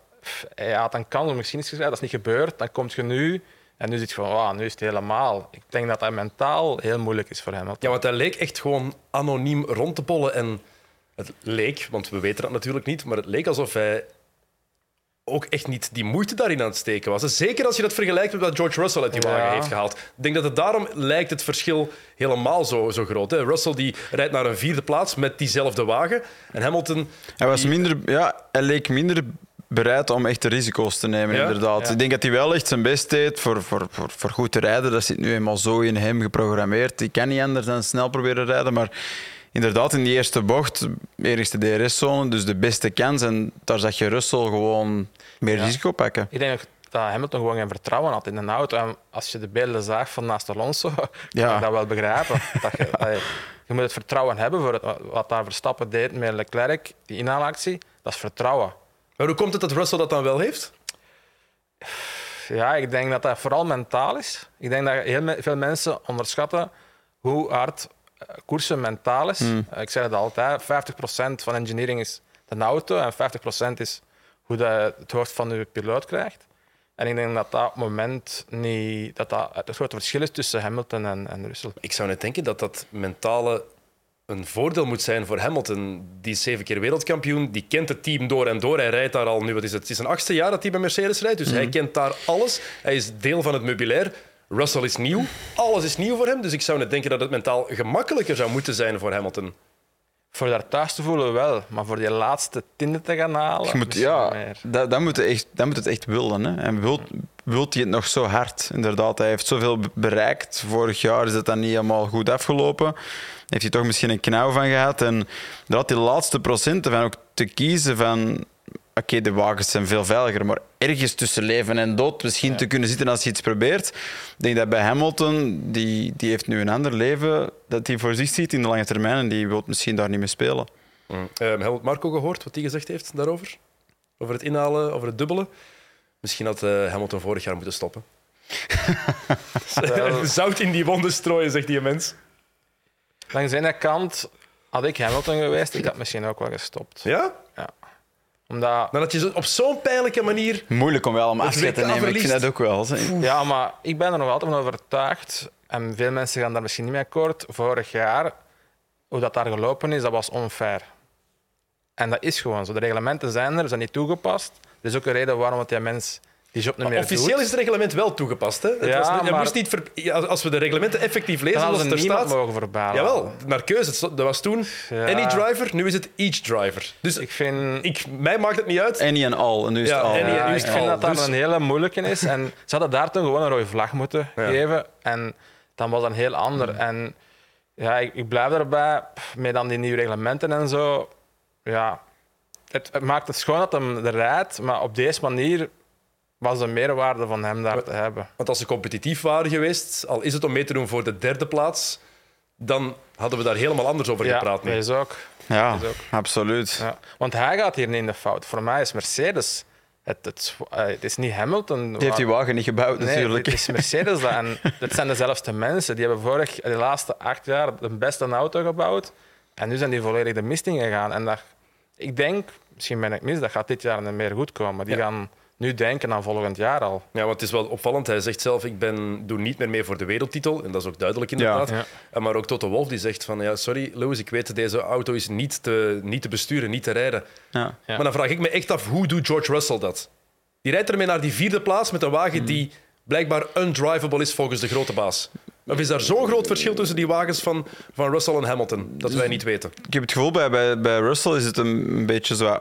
hij had een kans om geschiedenis geschreven, dat is niet gebeurd. Dan komt je nu en nu zit je van, wow, nu is het helemaal. Ik denk dat dat mentaal heel moeilijk is voor hem. Ja, want hij leek echt gewoon anoniem rond te bollen. En het leek, want we weten dat natuurlijk niet, maar het leek alsof hij ook echt niet die moeite daarin aan het steken was. Zeker als je dat vergelijkt met wat George Russell uit die wagen heeft gehaald. Ik denk dat het daarom lijkt het verschil helemaal zo, zo groot. Hè? Russell die rijdt naar een vierde plaats met diezelfde wagen. En Hamilton... Hij, was minder, ja, hij leek minder bereid om echte risico's te nemen, inderdaad. Ik denk dat hij wel echt zijn best deed voor, voor, voor, voor goed te rijden. Dat zit nu eenmaal zo in hem geprogrammeerd. Die kan niet anders dan snel proberen rijden, maar inderdaad in die eerste bocht, eerste DRS-zone, dus de beste kans. En daar zag je Russell gewoon meer risico pakken. Ik denk dat Hamilton gewoon geen vertrouwen had in een auto. En als je de beelden zag van naast Alonso, ja. kan ik dat wel begrijpen. dat je, je moet het vertrouwen hebben voor het, wat daar Verstappen deed met Leclerc, die inhaalactie. Dat is vertrouwen. Maar hoe komt het dat Russell dat dan wel heeft? Ja, ik denk dat dat vooral mentaal is. Ik denk dat heel veel mensen onderschatten hoe hard koersen mentaal is. Hmm. Eh, ik zeg het altijd, 50% van engineering is de auto en 50% is hoe je het hoofd van je piloot krijgt. En ik denk dat dat op het moment niet, dat dat het grote verschil is tussen Hamilton en, en Russell. Ik zou net denken dat dat mentale een voordeel moet zijn voor Hamilton. Die is zeven keer wereldkampioen, die kent het team door en door. Hij rijdt daar al nu, wat is het? Het is een achtste jaar dat hij bij Mercedes rijdt, dus hij mhm. kent daar alles. Hij is deel van het meubilair. Russell is nieuw, alles is nieuw voor hem. Dus ik zou net denken dat het mentaal gemakkelijker zou moeten zijn voor Hamilton. Voor daar thuis te voelen wel, maar voor die laatste tiende te gaan halen. Je moet, ja, dat, dat, moet echt, dat moet het echt willen. Hè. En wil, wilt hij het nog zo hard. Inderdaad, hij heeft zoveel be- bereikt. Vorig jaar is het dan niet helemaal goed afgelopen. Heeft hij toch misschien een knauw van gehad. En dat die laatste procenten van ook te kiezen van... Oké, de wagens zijn veel veiliger, maar ergens tussen leven en dood misschien te kunnen zitten als je iets probeert. Ik denk dat bij Hamilton, die, die heeft nu een ander leven dat hij voor zich ziet in de lange termijn en die wil misschien daar niet meer spelen. Mm. Ehm, Helmut Marco gehoord wat hij gezegd heeft daarover? Over het inhalen, over het dubbelen? Misschien had eh, Hamilton vorig jaar moeten stoppen. Zout in die wonden strooien, zegt die mens. Langs de ene kant had ik Hamilton geweest, ik had misschien ook wel gestopt. Ja? Omdat, Dan had je zo op zo'n pijnlijke manier... Moeilijk om wel om afscheid te nemen. Ik vind dat ook wel. ja, maar ik ben er nog altijd van overtuigd, en veel mensen gaan daar misschien niet mee akkoord, vorig jaar, hoe dat daar gelopen is, dat was onfair. En dat is gewoon zo. De reglementen zijn er, zijn niet toegepast. Dat is ook een reden waarom het die mens die job niet meer Officieel doet. is het reglement wel toegepast. Hè? Het Ja, was, je maar- moest niet ver- als we de reglementen effectief lezen, Dan zoals hadden er niemand staat... mogen verbalen. Jawel, naar keuze. Dat was toen Ja. any driver, nu is het each driver. Dus Ik vind, ik, mij maakt het niet uit. Any en al. En nu is Ja, het al. any en Ja, nu ik is het vind dat dat Dus- een hele moeilijke is. En ze hadden daar toen gewoon een rode vlag moeten Ja. geven. En dan was dat een heel ander. En ja, ik, ik blijf erbij, pff, met dan die nieuwe reglementen en zo. Ja, het, het maakt het schoon dat hem er rijdt, maar op deze manier was de meerwaarde van hem daar te hebben. Want als ze competitief waren geweest, al is het om mee te doen voor de derde plaats, dan hadden we daar helemaal anders over Ja, gepraat. dat nu. is ook. Ja, Dat is ook. absoluut. Ja. Want hij gaat hier niet in de fout. Voor mij is Mercedes. Het, het, eh, het is niet Hamilton. Die heeft die wagen niet gebouwd, Nee, natuurlijk. het is Mercedes dat. En dat zijn dezelfde mensen. Die hebben vorig, de laatste acht jaar de beste auto gebouwd. En nu zijn die volledig de mist ingegaan. En dat, ik denk, misschien ben ik mis, dat gaat dit jaar niet meer goed komen. Die Ja. gaan nu denken aan volgend jaar al. Ja, want het is wel opvallend. Hij zegt zelf, ik ben, doe niet meer mee voor de wereldtitel. En dat is ook duidelijk inderdaad. Ja. Ja. En Maar ook Toto Wolff die zegt van, ja, sorry Lewis, ik weet deze auto is niet te, niet te besturen, niet te rijden. Ja. Ja. Maar dan vraag ik me echt af, hoe doet George Russell dat? Die rijdt ermee naar die vierde plaats met een wagen die blijkbaar undrivable is volgens de grote baas. Of is daar zo'n groot verschil tussen die wagens van, van Russell en Hamilton, dat wij niet weten? Ik heb het gevoel, bij, bij, bij Russell is het een, een beetje zo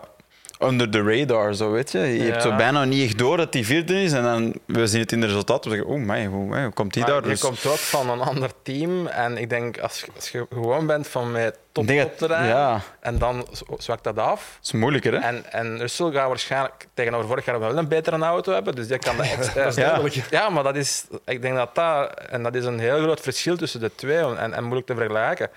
under the radar, zo weet je. Je hebt zo bijna niet echt door dat hij vierde is en dan we zien het in de resultaten. We zeggen, oh my, hoe, hoe komt hij Maar daar? je Dus komt ook van een ander team. En ik denk, als, je- als je gewoon bent van met top, dat- te rijden, ja. en dan zwakt dat af. het is moeilijker, hè? En, en Russell gaat waarschijnlijk tegenover vorig jaar wel een betere auto hebben. Dus die kan dat. Dat is Ja. duidelijk. Ja, maar dat is, ik denk dat dat, en dat is een heel groot verschil tussen de twee en, en moeilijk te vergelijken.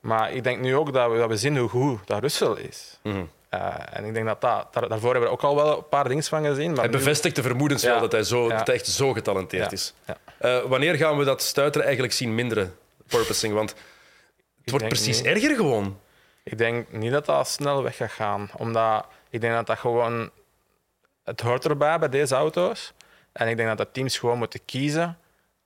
Maar ik denk nu ook dat we, dat we zien hoe goed dat Russell is. Mhm. Eh, en ik denk dat, dat daar, daarvoor hebben we ook al wel een paar dingen van gezien. Maar Hij nu- bevestigt de vermoedens wel Ja. dat hij, zo, Ja. dat hij echt zo getalenteerd Ja. is. Eh, wanneer gaan we dat stuiteren eigenlijk zien minderen, purposing? Want het wordt precies niet. erger gewoon. Ik denk niet dat dat snel weg gaat gaan. Omdat ik denk dat dat gewoon... Het hoort erbij bij deze auto's. En ik denk dat de teams gewoon moeten kiezen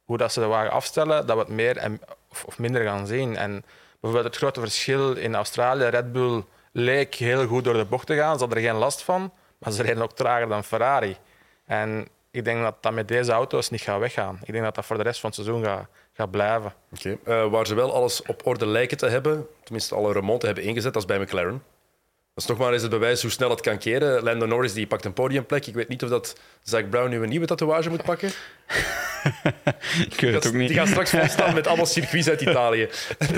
hoe dat ze de wagen afstellen, dat we het meer en, of, of minder gaan zien. En bijvoorbeeld het grote verschil in Australië, Red Bull leek heel goed door de bocht te gaan. Ze hadden er geen last van, maar ze reden ook trager dan Ferrari. En ik denk dat dat met deze auto's niet gaat weggaan. Ik denk dat dat voor de rest van het seizoen gaat, gaat blijven. Oké. Eh, waar ze wel alles op orde lijken te hebben, tenminste alle remonten hebben ingezet, dat is bij McLaren. Dat is nog maar eens het bewijs hoe snel het kan keren. Lando Norris die pakt een podiumplek. Ik weet niet of dat Zack Brown nu een nieuwe tatoeage moet pakken. Ik weet het ook Die niet. gaat straks volstaan met allemaal circuits uit Italië.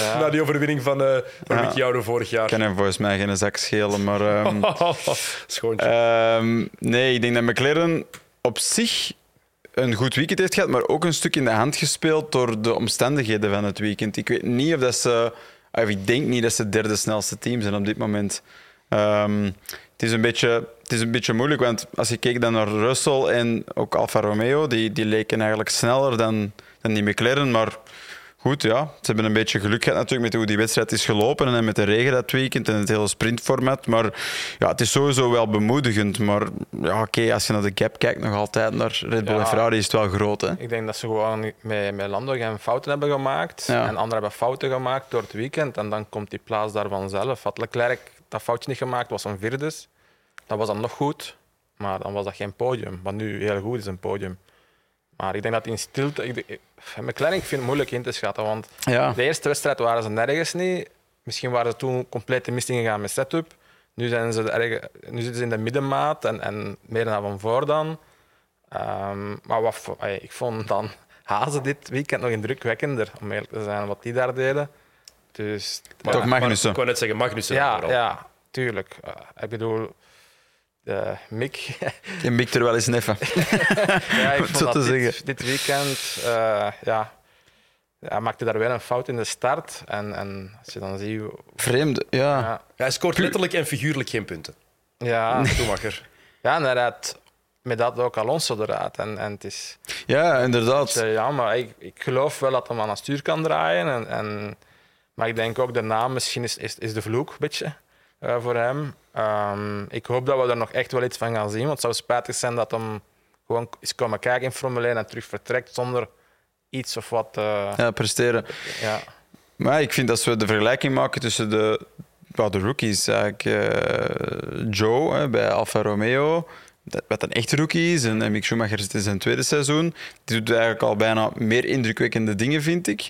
Ja. Na die overwinning van, eh van Ja. Ricciardo vorig jaar. kan hem volgens mij geen zak schelen, maar... ehm, Schoontje. Ehm, nee, ik denk dat McLaren op zich een goed weekend heeft gehad, maar ook een stuk in de hand gespeeld door de omstandigheden van het weekend. Ik weet niet of dat ze... Of ik denk niet dat ze het derde snelste team zijn op dit moment. Ehm, het, is een beetje, het is een beetje moeilijk, want als je kijkt dan naar Russell en ook Alfa Romeo, die, die leken eigenlijk sneller dan, dan die McLaren, maar... Goed, ja. Ze hebben een beetje geluk gehad natuurlijk met hoe die wedstrijd is gelopen en met de regen dat weekend en het hele sprintformat. Maar ja, het is sowieso wel bemoedigend. Maar ja, oké, als je naar de gap kijkt, nog altijd naar Red Bull Ja. en Ferrari is het wel groot. Hè? Ik denk dat ze gewoon met, met Lando geen fouten hebben gemaakt. Ja. En anderen hebben fouten gemaakt door het weekend. En dan komt die plaats daar vanzelf. Had Leclerc dat foutje niet gemaakt, was een vierde. Dat was dan nog goed. Maar dan was dat geen podium. Wat nu heel goed is, een podium. Maar ik denk dat in stilte... Ik, McLaren ik vind het moeilijk in te schatten. Want Ja. de eerste wedstrijd waren ze nergens niet. Misschien waren ze toen compleet de mist ingegaan met setup. Nu, zijn ze erg, nu zitten ze in de middenmaat en, en meer naar van voor dan. Ehm, maar wat, ik vond dan Hazen dit weekend nog indrukwekkender, om eerlijk te zijn, wat die daar deden. Dus, Maar- Toch Magnussen. Ik wou net zeggen, Magnussen. ja, vooral. ja, tuurlijk. Eh, ik bedoel, de Mick, Je mikt er wel eens neffen. ja, ik vond zo dat te dit, zeggen. dit weekend, eh, ja, hij maakte daar weer een fout in de start. En, en als je dan ziet... Vreemd, ja. Ja, Hij scoort letterlijk en figuurlijk geen punten. ja, Schumacher. ja en hij rijdt met dat ook Alonso eruit. En, en het is... Ja, inderdaad. ja, maar ik, ik geloof wel dat hij aan het stuur kan draaien. En, en, maar ik denk ook de naam misschien is, is, is de vloek een beetje eh, voor hem. Ehm, ik hoop dat we er nog echt wel iets van gaan zien. Want het zou spijtig zijn dat hem gewoon is komen kijken in Formule 1 en terug vertrekt zonder iets of wat. Ja, presteren. ja. Maar ik vind als we de vergelijking maken tussen de, wel, de rookies, eigenlijk eh, Joe hè, bij Alfa Romeo, dat, wat een echte rookie is, en, en Mick Schumacher zit in zijn tweede seizoen, die doet eigenlijk al bijna meer indrukwekkende dingen, vind ik.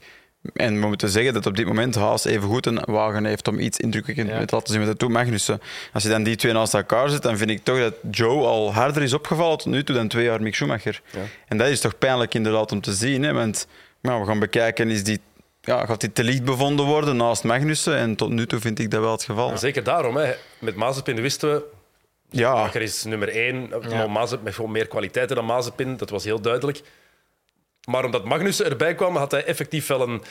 En we moeten zeggen dat op dit moment Haas even goed een wagen heeft om iets indrukwekkend Ja. te laten zien met de toe Magnussen. Als je dan die twee naast elkaar zet, dan vind ik toch dat Joe al harder is opgevallen tot nu toe dan twee jaar Mick Schumacher. Ja. En dat is toch pijnlijk inderdaad om te zien. Hè? Want nou, we gaan bekijken, is die, ja, gaat die te licht bevonden worden naast Magnussen? En tot nu toe vind ik dat wel het geval. En Zeker daarom. Hè. Met Mazepin wisten we, Ja, Schumacher is nummer één. Ja. Mazep, met gewoon meer kwaliteiten dan Mazepin, dat was heel duidelijk. Maar omdat Magnussen erbij kwam, had hij effectief wel een,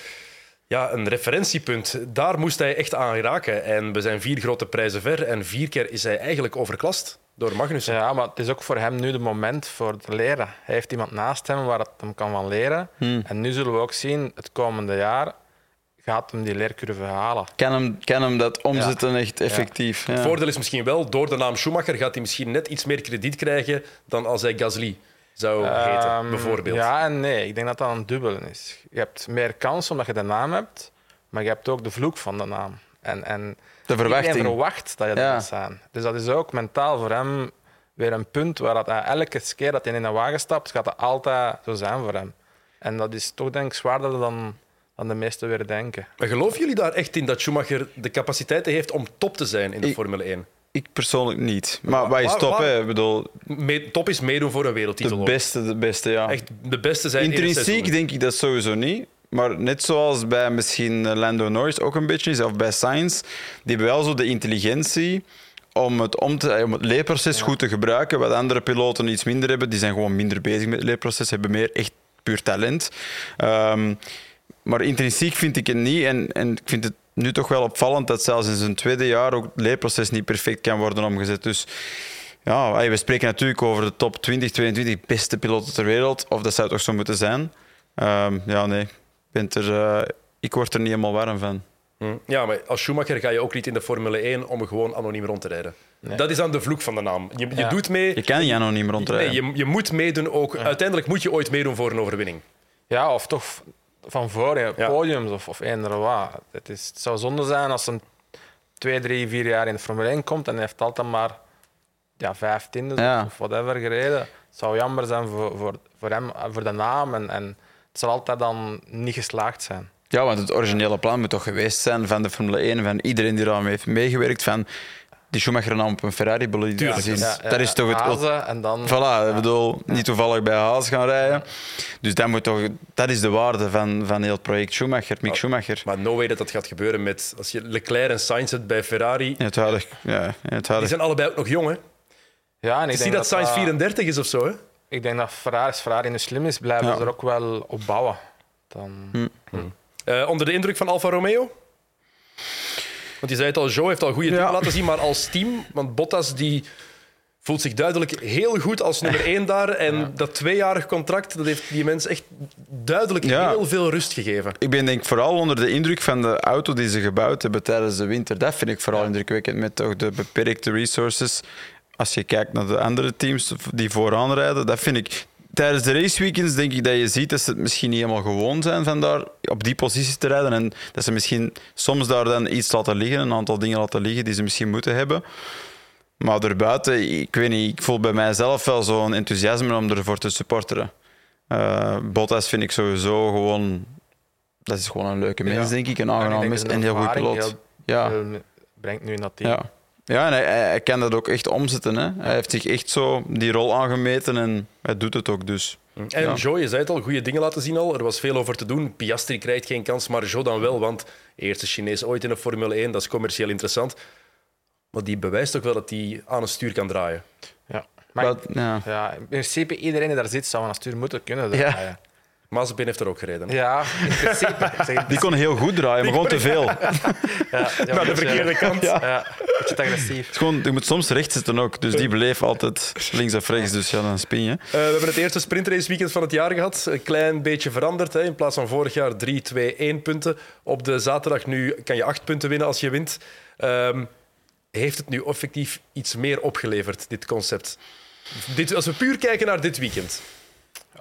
ja, een referentiepunt. Daar moest hij echt aan raken. En we zijn vier grote prijzen ver. En vier keer is hij eigenlijk overklast door Magnussen. ja, maar het is ook voor hem nu de moment voor te leren. Hij heeft iemand naast hem waar het hem kan van leren. En nu zullen we ook zien, het komende jaar gaat hem die leercurve halen. kan hem, kan hem dat omzetten echt effectief. Ja. Het voordeel is misschien wel, door de naam Schumacher gaat hij misschien net iets meer krediet krijgen dan als hij Gasly zou heten, Ehm, bijvoorbeeld. Ja en nee. Ik denk dat dat een dubbel is. Je hebt meer kans omdat je de naam hebt, maar je hebt ook de vloek van de naam. En, en De verwachting. iedereen verwacht dat je dat Ja. moet zijn. Dus dat is ook mentaal voor hem weer een punt waar dat hij elke keer dat hij in een wagen stapt, gaat dat altijd zo zijn voor hem. En dat is toch denk ik zwaarder dan, dan de meesten weer denken. Maar geloven jullie daar echt in dat Schumacher de capaciteiten heeft om top te zijn in de Ik- Formule 1? Ik persoonlijk niet. Maar wat is top? waar- hè? Ik bedoel, top is meedoen voor een de wereldtitel. ook. beste, de beste, ja. Echt de beste zijn Intrinsiek denk ik dat sowieso niet. Maar net zoals bij misschien eh, Lando Norris ook een beetje is, of bij Sainz, die hebben wel zo de intelligentie om het, om te, om het leerproces goed te gebruiken. Wat andere piloten iets minder hebben, die zijn gewoon minder bezig met het leerproces, hebben meer echt puur talent. Ehm, maar intrinsiek vind ik het niet. En, en ik vind het nu toch wel opvallend dat zelfs in zijn tweede jaar ook het leerproces niet perfect kan worden omgezet. Dus ja, we spreken natuurlijk over de top 20, 22 beste piloten ter wereld. Of dat zou toch zo moeten zijn? Ehm, ja, nee. Ik, ben er, eh, ik word er niet helemaal warm van. Hm. Ja, maar als Schumacher ga je ook niet in de Formule 1 om gewoon anoniem rond te rijden. Dat is dan de vloek van de naam. Je, je Ja. doet mee. Je kan niet meer rondrijden. Nee, je, je moet meedoen ook. Uiteindelijk moet je ooit meedoen voor een overwinning. Ja, of toch van voor in Ja. podiums of, of eender wat. Het, is, het zou zonde zijn als een twee, drie, vier jaar in de Formule 1 komt en hij heeft altijd maar ja, vijftiende Ja. of whatever gereden. Het zou jammer zijn voor, voor, voor hem, voor de naam. En, en het zal altijd dan niet geslaagd zijn. Ja, want het originele plan moet toch geweest zijn van de Formule 1, van iedereen die daarmee heeft meegewerkt, van die Schumacher naam op een Ferrari bolide. Ja, dat is toch het... Hazen en dan... Voilà, ik bedoel, niet toevallig bij Haas gaan rijden. Dus dat, moet toch, dat is de waarde van, van heel het project Schumacher, Mick Schumacher. Maar no way dat dat gaat gebeuren met... Als je Leclerc en Sainz zet bij Ferrari... In het huidige... Ja, het Die huidige zijn allebei ook nog jong, hè? Ja, en ik zie dat Sainz dat- 34 is of zo, hè? Ik denk dat Ferrari, als Ferrari nu slim is, blijven Ja. ze er ook wel op bouwen. Dan... Eh, onder de indruk van Alfa Romeo? Want je zei het al, Joe heeft al goede dingen Ja. laten zien, maar als team... Want Bottas die voelt zich duidelijk heel goed als nummer één daar. En dat tweejarig contract, dat heeft die mens echt duidelijk Ja. heel veel rust gegeven. Ik ben denk ik vooral onder de indruk van de auto die ze gebouwd hebben tijdens de winter. Dat vind ik vooral indrukwekkend met toch de beperkte resources. Als je kijkt naar de andere teams die vooraan rijden, dat vind ik... Tijdens de raceweekends denk ik dat je ziet dat ze het misschien niet helemaal gewoon zijn van daar op die positie te rijden. En dat ze misschien soms daar dan iets laten liggen, een aantal dingen laten liggen die ze misschien moeten hebben. Maar daarbuiten, ik weet niet, ik voel bij mijzelf wel zo'n enthousiasme om ervoor te supporteren. Eh, Bottas vind ik sowieso gewoon... Dat is gewoon een leuke mens, Ja. denk ik. Een aangenaam mens en heel goed piloot. Ja, brengt nu in dat team. ja. Ja, en hij, hij, hij kan dat ook echt omzetten. Hè. Hij heeft zich echt zo die rol aangemeten en hij doet het ook dus. En Ja. Joe, je zei het al, goede dingen laten zien al. Er was veel over te doen. Piastri krijgt geen kans, maar Joe dan wel. Want eerste Chinees ooit in de Formule 1, dat is commercieel interessant. Maar die bewijst ook wel dat hij aan een stuur kan draaien. Ja. Maar ja. ja, in principe iedereen die daar zit zou aan het stuur moeten kunnen Ja. Mazepin heeft er ook gereden. hè? Ja, in principe. Zeg, Die kon heel goed draaien, maar gewoon te veel. Het ja, ja, Naar de verkeerde kant. Ja, beetje te agressief. is gewoon, je moet soms rechts zitten ook, dus die bleef altijd links of rechts. Dus ja, dan spin je. Eh, we hebben het eerste sprintrace weekend van het jaar gehad. Een klein beetje veranderd. Hè. In plaats van vorig jaar 3, 2, 1 punten. Op de zaterdag nu kan je 8 punten winnen als je wint. Ehm, heeft het nu effectief iets meer opgeleverd, dit concept? Dit, als we puur kijken naar dit weekend.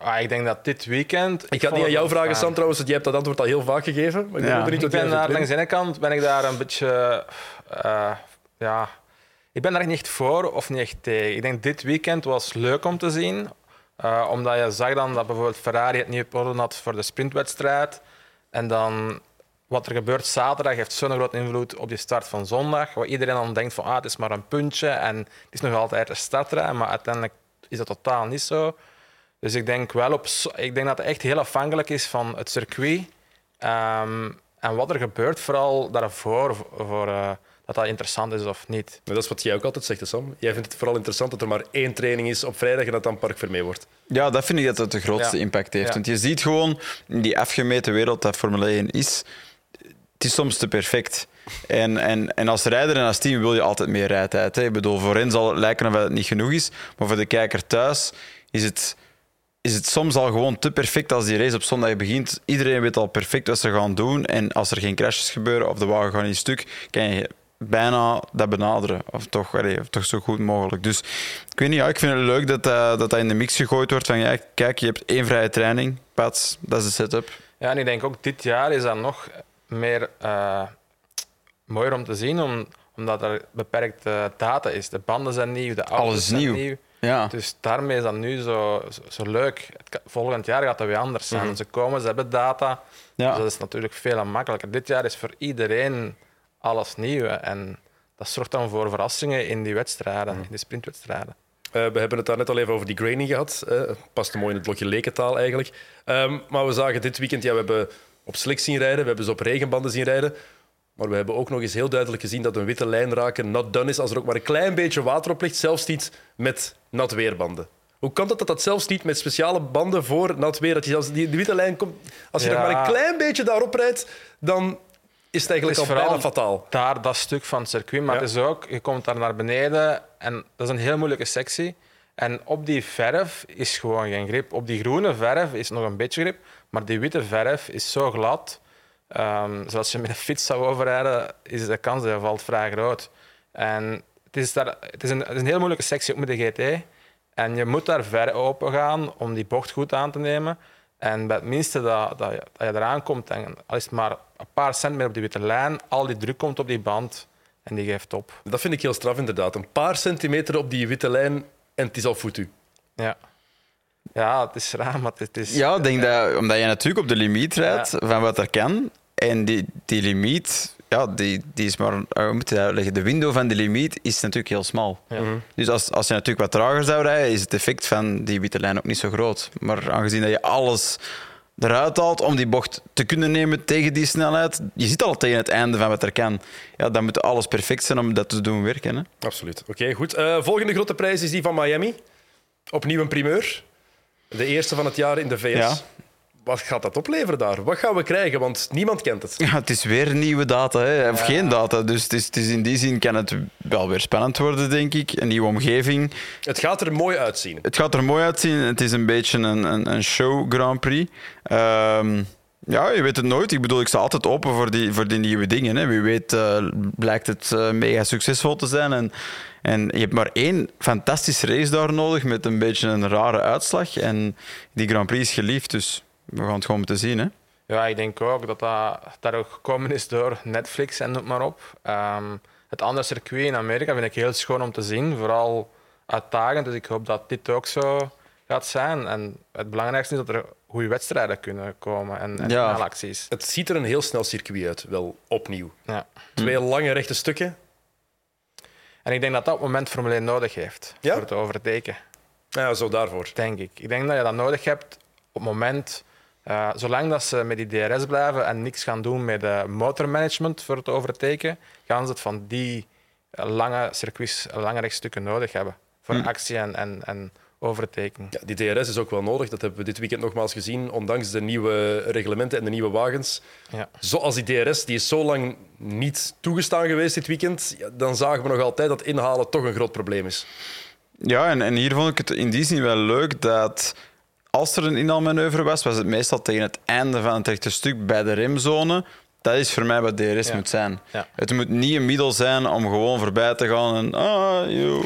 Ah, ik denk dat dit weekend... Ik ga vond niet aan jou wel vragen. Sam, trouwens. want Jij hebt dat antwoord al heel vaak gegeven. Maar ik ben Ja. Ik daar, langs de ene kant ben ik daar een beetje... eh, ja, ik ben daar niet echt voor of niet echt tegen. Ik denk dit weekend was leuk om te zien. eh, omdat je zag dan dat bijvoorbeeld Ferrari het nieuwe podium had voor de sprintwedstrijd. En dan wat er gebeurt zaterdag heeft zo'n grote invloed op die start van zondag. Waar iedereen dan denkt van ah, het is maar een puntje en het is nog altijd een startrij. Maar uiteindelijk is dat totaal niet zo. Dus ik denk wel op, ik denk dat het echt heel afhankelijk is van het circuit. Ehm, en wat er gebeurt, vooral daarvoor, voor, eh, dat dat interessant is of niet. Maar dat is wat jij ook altijd zegt, Sam. Jij vindt het vooral interessant dat er maar één training is op vrijdag en dat dan Park Vermee wordt. Ja, dat vind ik dat het de grootste Ja. impact heeft. Ja. Want je ziet gewoon, in die afgemeten wereld dat Formule 1 is, het is soms te perfect. En, en, en als rijder en als team wil je altijd meer rijtijd. Hè. Ik bedoel, voor hen zal het lijken of het niet genoeg is, maar voor de kijker thuis is het, is het soms al gewoon te perfect als die race op zondag begint. Iedereen weet al perfect wat ze gaan doen. En als er geen crashes gebeuren of de wagen gaat niet stuk, kan je bijna dat benaderen. Of toch, allee, of toch zo goed mogelijk. Dus ik weet niet, ja, ik vind het leuk dat dat, dat dat in de mix gegooid wordt. Van, ja, kijk, je hebt één vrije training, Pats, dat is de setup. Ja, en ik denk ook dit jaar is dat nog meer eh, mooier om te zien, om, omdat er beperkte data is. De banden zijn nieuw, de auto's Alles is zijn nieuw. nieuw. Ja. Dus daarmee is dat nu zo, zo, zo leuk. Het volgend jaar gaat dat weer anders zijn. Ze komen, ze hebben data. Ja. Dus dat is natuurlijk veel makkelijker. Dit jaar is voor iedereen alles nieuw. En dat zorgt dan voor verrassingen in die wedstrijden, in die sprintwedstrijden. Eh, we hebben het daar net al even over die graining gehad. Eh past mooi in het blokje lekentaal eigenlijk. Ehm, maar we zagen dit weekend, ja, we hebben op slick zien rijden, we hebben ze op regenbanden zien rijden. Maar we hebben ook nog eens heel duidelijk gezien dat een witte lijn raken not done is als er ook maar een klein beetje water op ligt, zelfs niet met nat weerbanden. Hoe kan het dat dat zelfs niet met speciale banden voor nat weer, dat je zelfs die, die witte lijn komt, als je Ja. nog maar een klein beetje daarop rijdt, dan is het eigenlijk Het is al bijna fataal. daar dat stuk van het circuit. Maar Ja. het is ook, je komt daar naar beneden en dat is een heel moeilijke sectie. En op die verf is gewoon geen grip. Op die groene verf is nog een beetje grip, maar die witte verf is zo glad. Ehm, zoals je met een fiets zou overrijden, is de kans dat je valt vrij groot. En het is, daar, het, is een, het is een heel moeilijke sectie, ook met de GT. En je moet daar ver open gaan om die bocht goed aan te nemen. En bij het minste dat, dat, je, dat je eraan komt, en al is het maar een paar centimeter op die witte lijn, al die druk komt op die band en die geeft op. Dat vind ik heel straf inderdaad. Een paar centimeter op die witte lijn en het is al foutu. Ja, ja het is raar, maar het is... Ja, ik denk dat, omdat je natuurlijk op de limiet rijdt van wat er kan. En die, die limiet, ja, die, die is maar, hoe moet je dat uitleggen? De window van de limiet is natuurlijk heel smal. Ja. Dus als, als je natuurlijk wat trager zou rijden, is het effect van die witte lijn ook niet zo groot. Maar aangezien dat je alles eruit haalt om die bocht te kunnen nemen tegen die snelheid, je zit al tegen het einde van wat er kan. Ja, dan moet alles perfect zijn om dat te doen werken. Hè? Absoluut. Oké, goed. Eh, volgende grote prijs is die van Miami. Opnieuw een primeur. De eerste van het jaar in de VS. Ja. Wat gaat dat opleveren daar? Wat gaan we krijgen? Want niemand kent het. Ja, het is weer nieuwe data, hè? of geen data. Dus het is, het is in die zin kan het wel weer spannend worden, denk ik. Een nieuwe omgeving. Het gaat er mooi uitzien. Het gaat er mooi uitzien. Het is een beetje een, een, een show Grand Prix. Ehm, ja, je weet het nooit. Ik bedoel, ik sta altijd open voor die, voor die nieuwe dingen. Hè. Wie weet eh, blijkt het eh, mega succesvol te zijn. En, en je hebt maar één fantastische race daar nodig met een beetje een rare uitslag. En die Grand Prix is geliefd, dus we gaan het gewoon moeten zien. Hè. Ja, ik denk ook dat dat daar ook gekomen is door Netflix en noem maar op. Ehm, het andere circuit in Amerika vind ik heel schoon om te zien, vooral uitdagend. Dus ik hoop dat dit ook zo gaat zijn. En het belangrijkste is dat er goede wedstrijden kunnen komen en, en Ja. acties. Het ziet er een heel snel circuit uit, wel opnieuw. Ja. Twee lange rechte stukken. En ik denk dat dat op het moment Formule 1 nodig heeft Ja? voor het overteken. Ja, zo daarvoor. Denk ik. Ik denk dat je dat nodig hebt op het moment, eh, zolang dat ze met die DRS blijven en niks gaan doen met de motormanagement voor het overteken, gaan ze het van die eh, lange circuits, eh, lange rechtstukken nodig hebben voor actie en, en, en overteken. Ja, die DRS is ook wel nodig. Dat hebben we dit weekend nogmaals gezien. Ondanks de nieuwe reglementen en de nieuwe wagens. Ja. Zoals die DRS, die is zo lang niet toegestaan geweest dit weekend. Dan zagen we nog altijd dat inhalen toch een groot probleem is. Ja, en, en hier vond ik het in die zin wel leuk dat als er een inhaalmanoeuvre was, was het meestal tegen het einde van het rechte stuk bij de remzone. Dat is voor mij wat DRS Ja. moet zijn. Ja. Het moet niet een middel zijn om gewoon voorbij te gaan en ah, joh,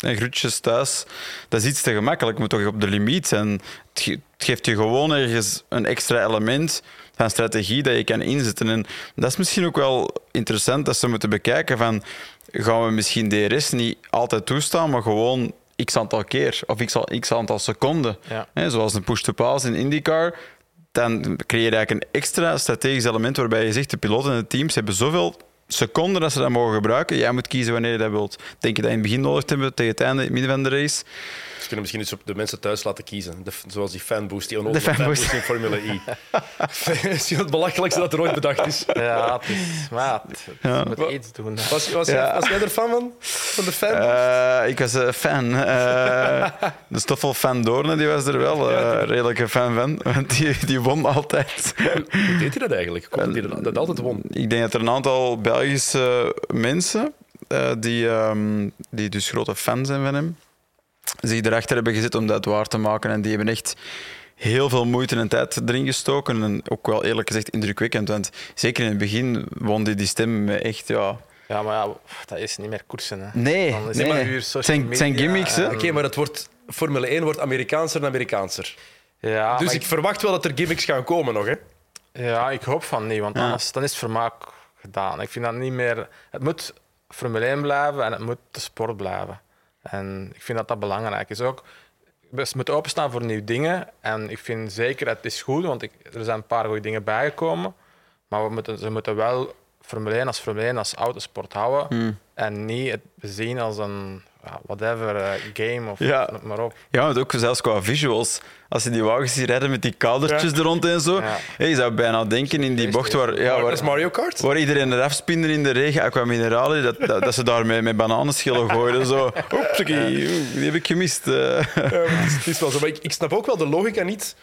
en groetjes thuis. Dat is iets te gemakkelijk. Moet toch op de limiet zijn. Het ge- het geeft je gewoon ergens een extra element van strategie dat je kan inzetten. En dat is misschien ook wel interessant dat ze moeten bekijken van gaan we misschien DRS niet altijd toestaan, maar gewoon x aantal keer of x, x aantal seconden. Ja. Hè, zoals een push-to-pass in IndyCar. Dan creëer je eigenlijk een extra strategisch element waarbij je zegt de piloten en de teams hebben zoveel seconden dat ze dat mogen gebruiken. Jij moet kiezen wanneer je dat wilt. Denk je dat in het begin nodig te hebben tegen het einde, in het midden van de race? Ze kunnen misschien iets op de mensen thuis laten kiezen. De, zoals die fanboost, die De onnozele fanboost. fanboost in Formule I. Misschien het belachelijkste dat er ooit bedacht is. Ja, het is, maar ja, het, het Ja. moet iets doen. hè. Was, was, Ja. jij, was jij er fan van? Van de fan? Eh, ik was een fan. Eh, de Stoffel Van Doornen die was er wel eh redelijk een fan van, want die, die won altijd. Hoe deed hij dat eigenlijk? Komt dat hij dat, dat altijd won? Ik denk dat er een aantal Belgische mensen eh, die, ehm, die dus grote fan zijn van hem, zich erachter hebben gezet om dat waar te maken. En die hebben echt heel veel moeite en tijd erin gestoken. En ook wel eerlijk gezegd indrukwekkend. Want zeker in het begin won die die stem echt, ja... Ja, maar ja, dat is niet meer koersen. Hè. Nee, Dan is nee. zijn, het zijn gimmicks, Oké, maar het wordt, Formule 1 wordt Amerikaanser en Amerikaanser. Ja, dus ik verwacht wel dat er gimmicks gaan komen nog. Hè? Ja, ik hoop van niet, want Ja. anders dan is het vermaak gedaan. Ik vind dat niet meer... Het moet Formule 1 blijven en het moet de sport blijven. En ik vind dat dat belangrijk is ook. We moeten openstaan voor nieuwe dingen. En ik vind zeker, het is goed, want ik, er zijn een paar goede dingen bijgekomen. Maar we moeten, ze moeten wel Formule 1 als Formule 1 als autosport houden. En niet het zien als een whatever eh, game of Ja. noem maar op. Ja, want ook zelfs qua visuals. Als je die wagens ziet rijden met die kadertjes er rond en zo. Ja. Je zou bijna denken in die bocht waar, ja, dat is waar, Mario Kart. waar iedereen eraf spinde in de regen, aqua minerale, dat, dat, dat ze daar met, met bananenschillen gooiden. Zo, Oepsakee, oeh, die heb ik gemist. eh. Ja, het, is, het is wel zo. Maar ik, ik snap ook wel de logica niet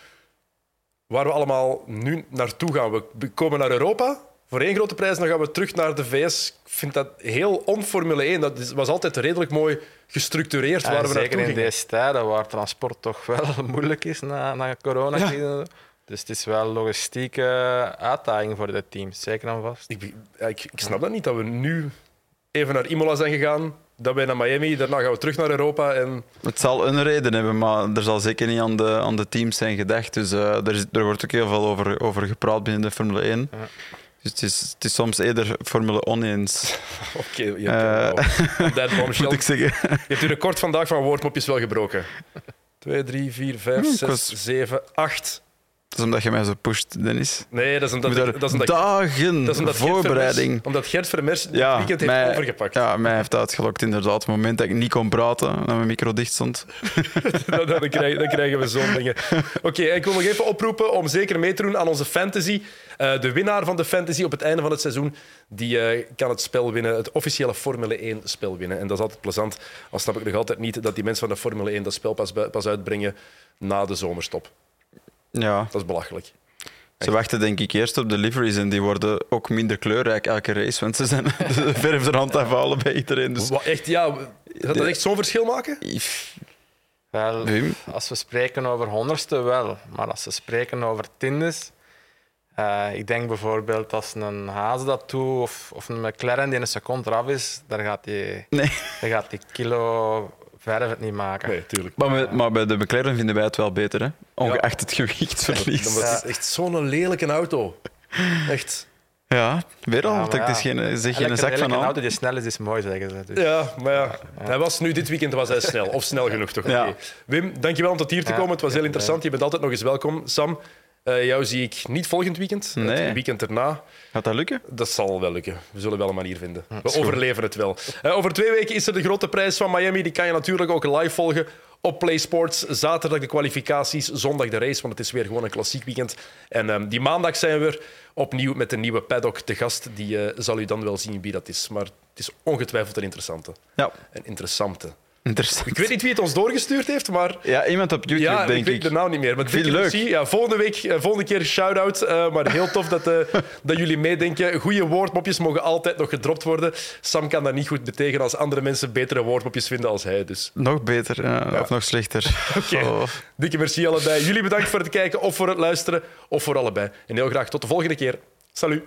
waar we allemaal nu naartoe gaan. We komen naar Europa voor één grote prijs, dan gaan we terug naar de VS. Ik vind dat heel on-Formule 1. Dat was altijd redelijk mooi gestructureerd Ja, waar we zeker in deze tijden waar transport toch wel moeilijk is na, na corona. Dus het is wel een logistieke uitdaging voor de teams, zeker en vast. Ik, ik, ik snap dat niet, dat we nu even naar Imola zijn gegaan, dan wij naar Miami, daarna gaan we terug naar Europa. En Het zal een reden hebben, maar er zal zeker niet aan de, aan de teams zijn gedacht. Dus eh, er, is, er wordt ook heel veel over, over gepraat binnen de Formule 1. Ja. Dus het is, het is soms eerder Formule Oneens, oké, hebt Eh. uh, bombshell. moet ik zeggen. Je hebt je record vandaag van woordmopjes wel gebroken. 2, 3, 4, 5, Hmm, ik 6, was- 7, 8. Dat is omdat je mij zo pusht, Dennis. Nee, dat is omdat, ik- dat is omdat, dagen dat is omdat Gert voorbereiding. Vermers, omdat Gert Vermers Ja, weekend heeft mij, overgepakt. ja, mij heeft uitgelokt inderdaad. Op het moment dat ik niet kon praten, dat mijn micro dicht stond. dan, dan, krijgen, dan krijgen we zo'n dingen. Oké, ik wil nog even oproepen om zeker mee te doen aan onze fantasy. Eh, de winnaar van de fantasy op het einde van het seizoen die, eh, kan het spel winnen, het officiële Formule 1 spel winnen. En dat is altijd plezant. Al snap ik nog altijd niet dat die mensen van de Formule 1 dat spel pas, pas uitbrengen na de zomerstop. Ja, Dat is belachelijk. ze wachten denk ik eerst op de liveries en die worden ook minder kleurrijk elke race, want ze zijn de verf er aan het afhalen bij iedereen. Dus Wat, echt, ja, gaat dat echt zo'n verschil maken? Wel, als we spreken over honderdste, wel. Maar als we spreken over tiendes... eh, ik denk bijvoorbeeld als een Haas dat doet, of, of een McLaren die een seconde eraf is, daar gaat die, nee. daar gaat die kilo verf het niet maken. Nee, tuurlijk. Maar, maar bij de McLaren vinden wij het wel beter, hè? ongeacht het gewichtsverlies. Dat is echt zo'n lelijke auto. Echt. Ja, weer al. Ja, het is ja. geen, zeg Elke- geen zak van aan. auto die snel is, is mooi, zeggen ze. Dus. Ja, maar ja. Hij was nu dit weekend was hij snel. Of snel genoeg, toch? Ja. Oké. Wim, dankjewel om tot hier te Ja, komen. Het was heel ja, interessant. Je bent altijd nog eens welkom. Sam, Eh, jou zie ik niet volgend weekend. Nee. Het weekend erna. Gaat dat lukken? Dat zal wel lukken. We zullen wel een manier vinden. We goed. overleven het wel. Eh, over twee weken is er de grote prijs van Miami. Die kan je natuurlijk ook live volgen op Play Sports. Zaterdag de kwalificaties, zondag de race, want het is weer gewoon een klassiek weekend. En ehm, die maandag zijn we opnieuw met de nieuwe paddock te gast. Die eh, zal u dan wel zien wie dat is. Maar het is ongetwijfeld een interessante. Ja, Een interessante. Ik weet niet wie het ons doorgestuurd heeft, maar Ja, iemand op YouTube, ja, denk ik weet ik. de naam niet meer. Maar Veel leuk. Ja, volgende, week, eh, volgende keer shout-out. eh, maar heel tof dat, eh, dat jullie meedenken. Goede woordmopjes mogen altijd nog gedropt worden. Sam kan dat niet goed betekenen als andere mensen betere woordmopjes vinden als hij. Dus Nog beter, ja, of nog slechter. Oké. Oh. dikke merci allebei. Jullie bedankt voor het kijken of voor het luisteren of voor allebei. En heel graag tot de volgende keer. Salut.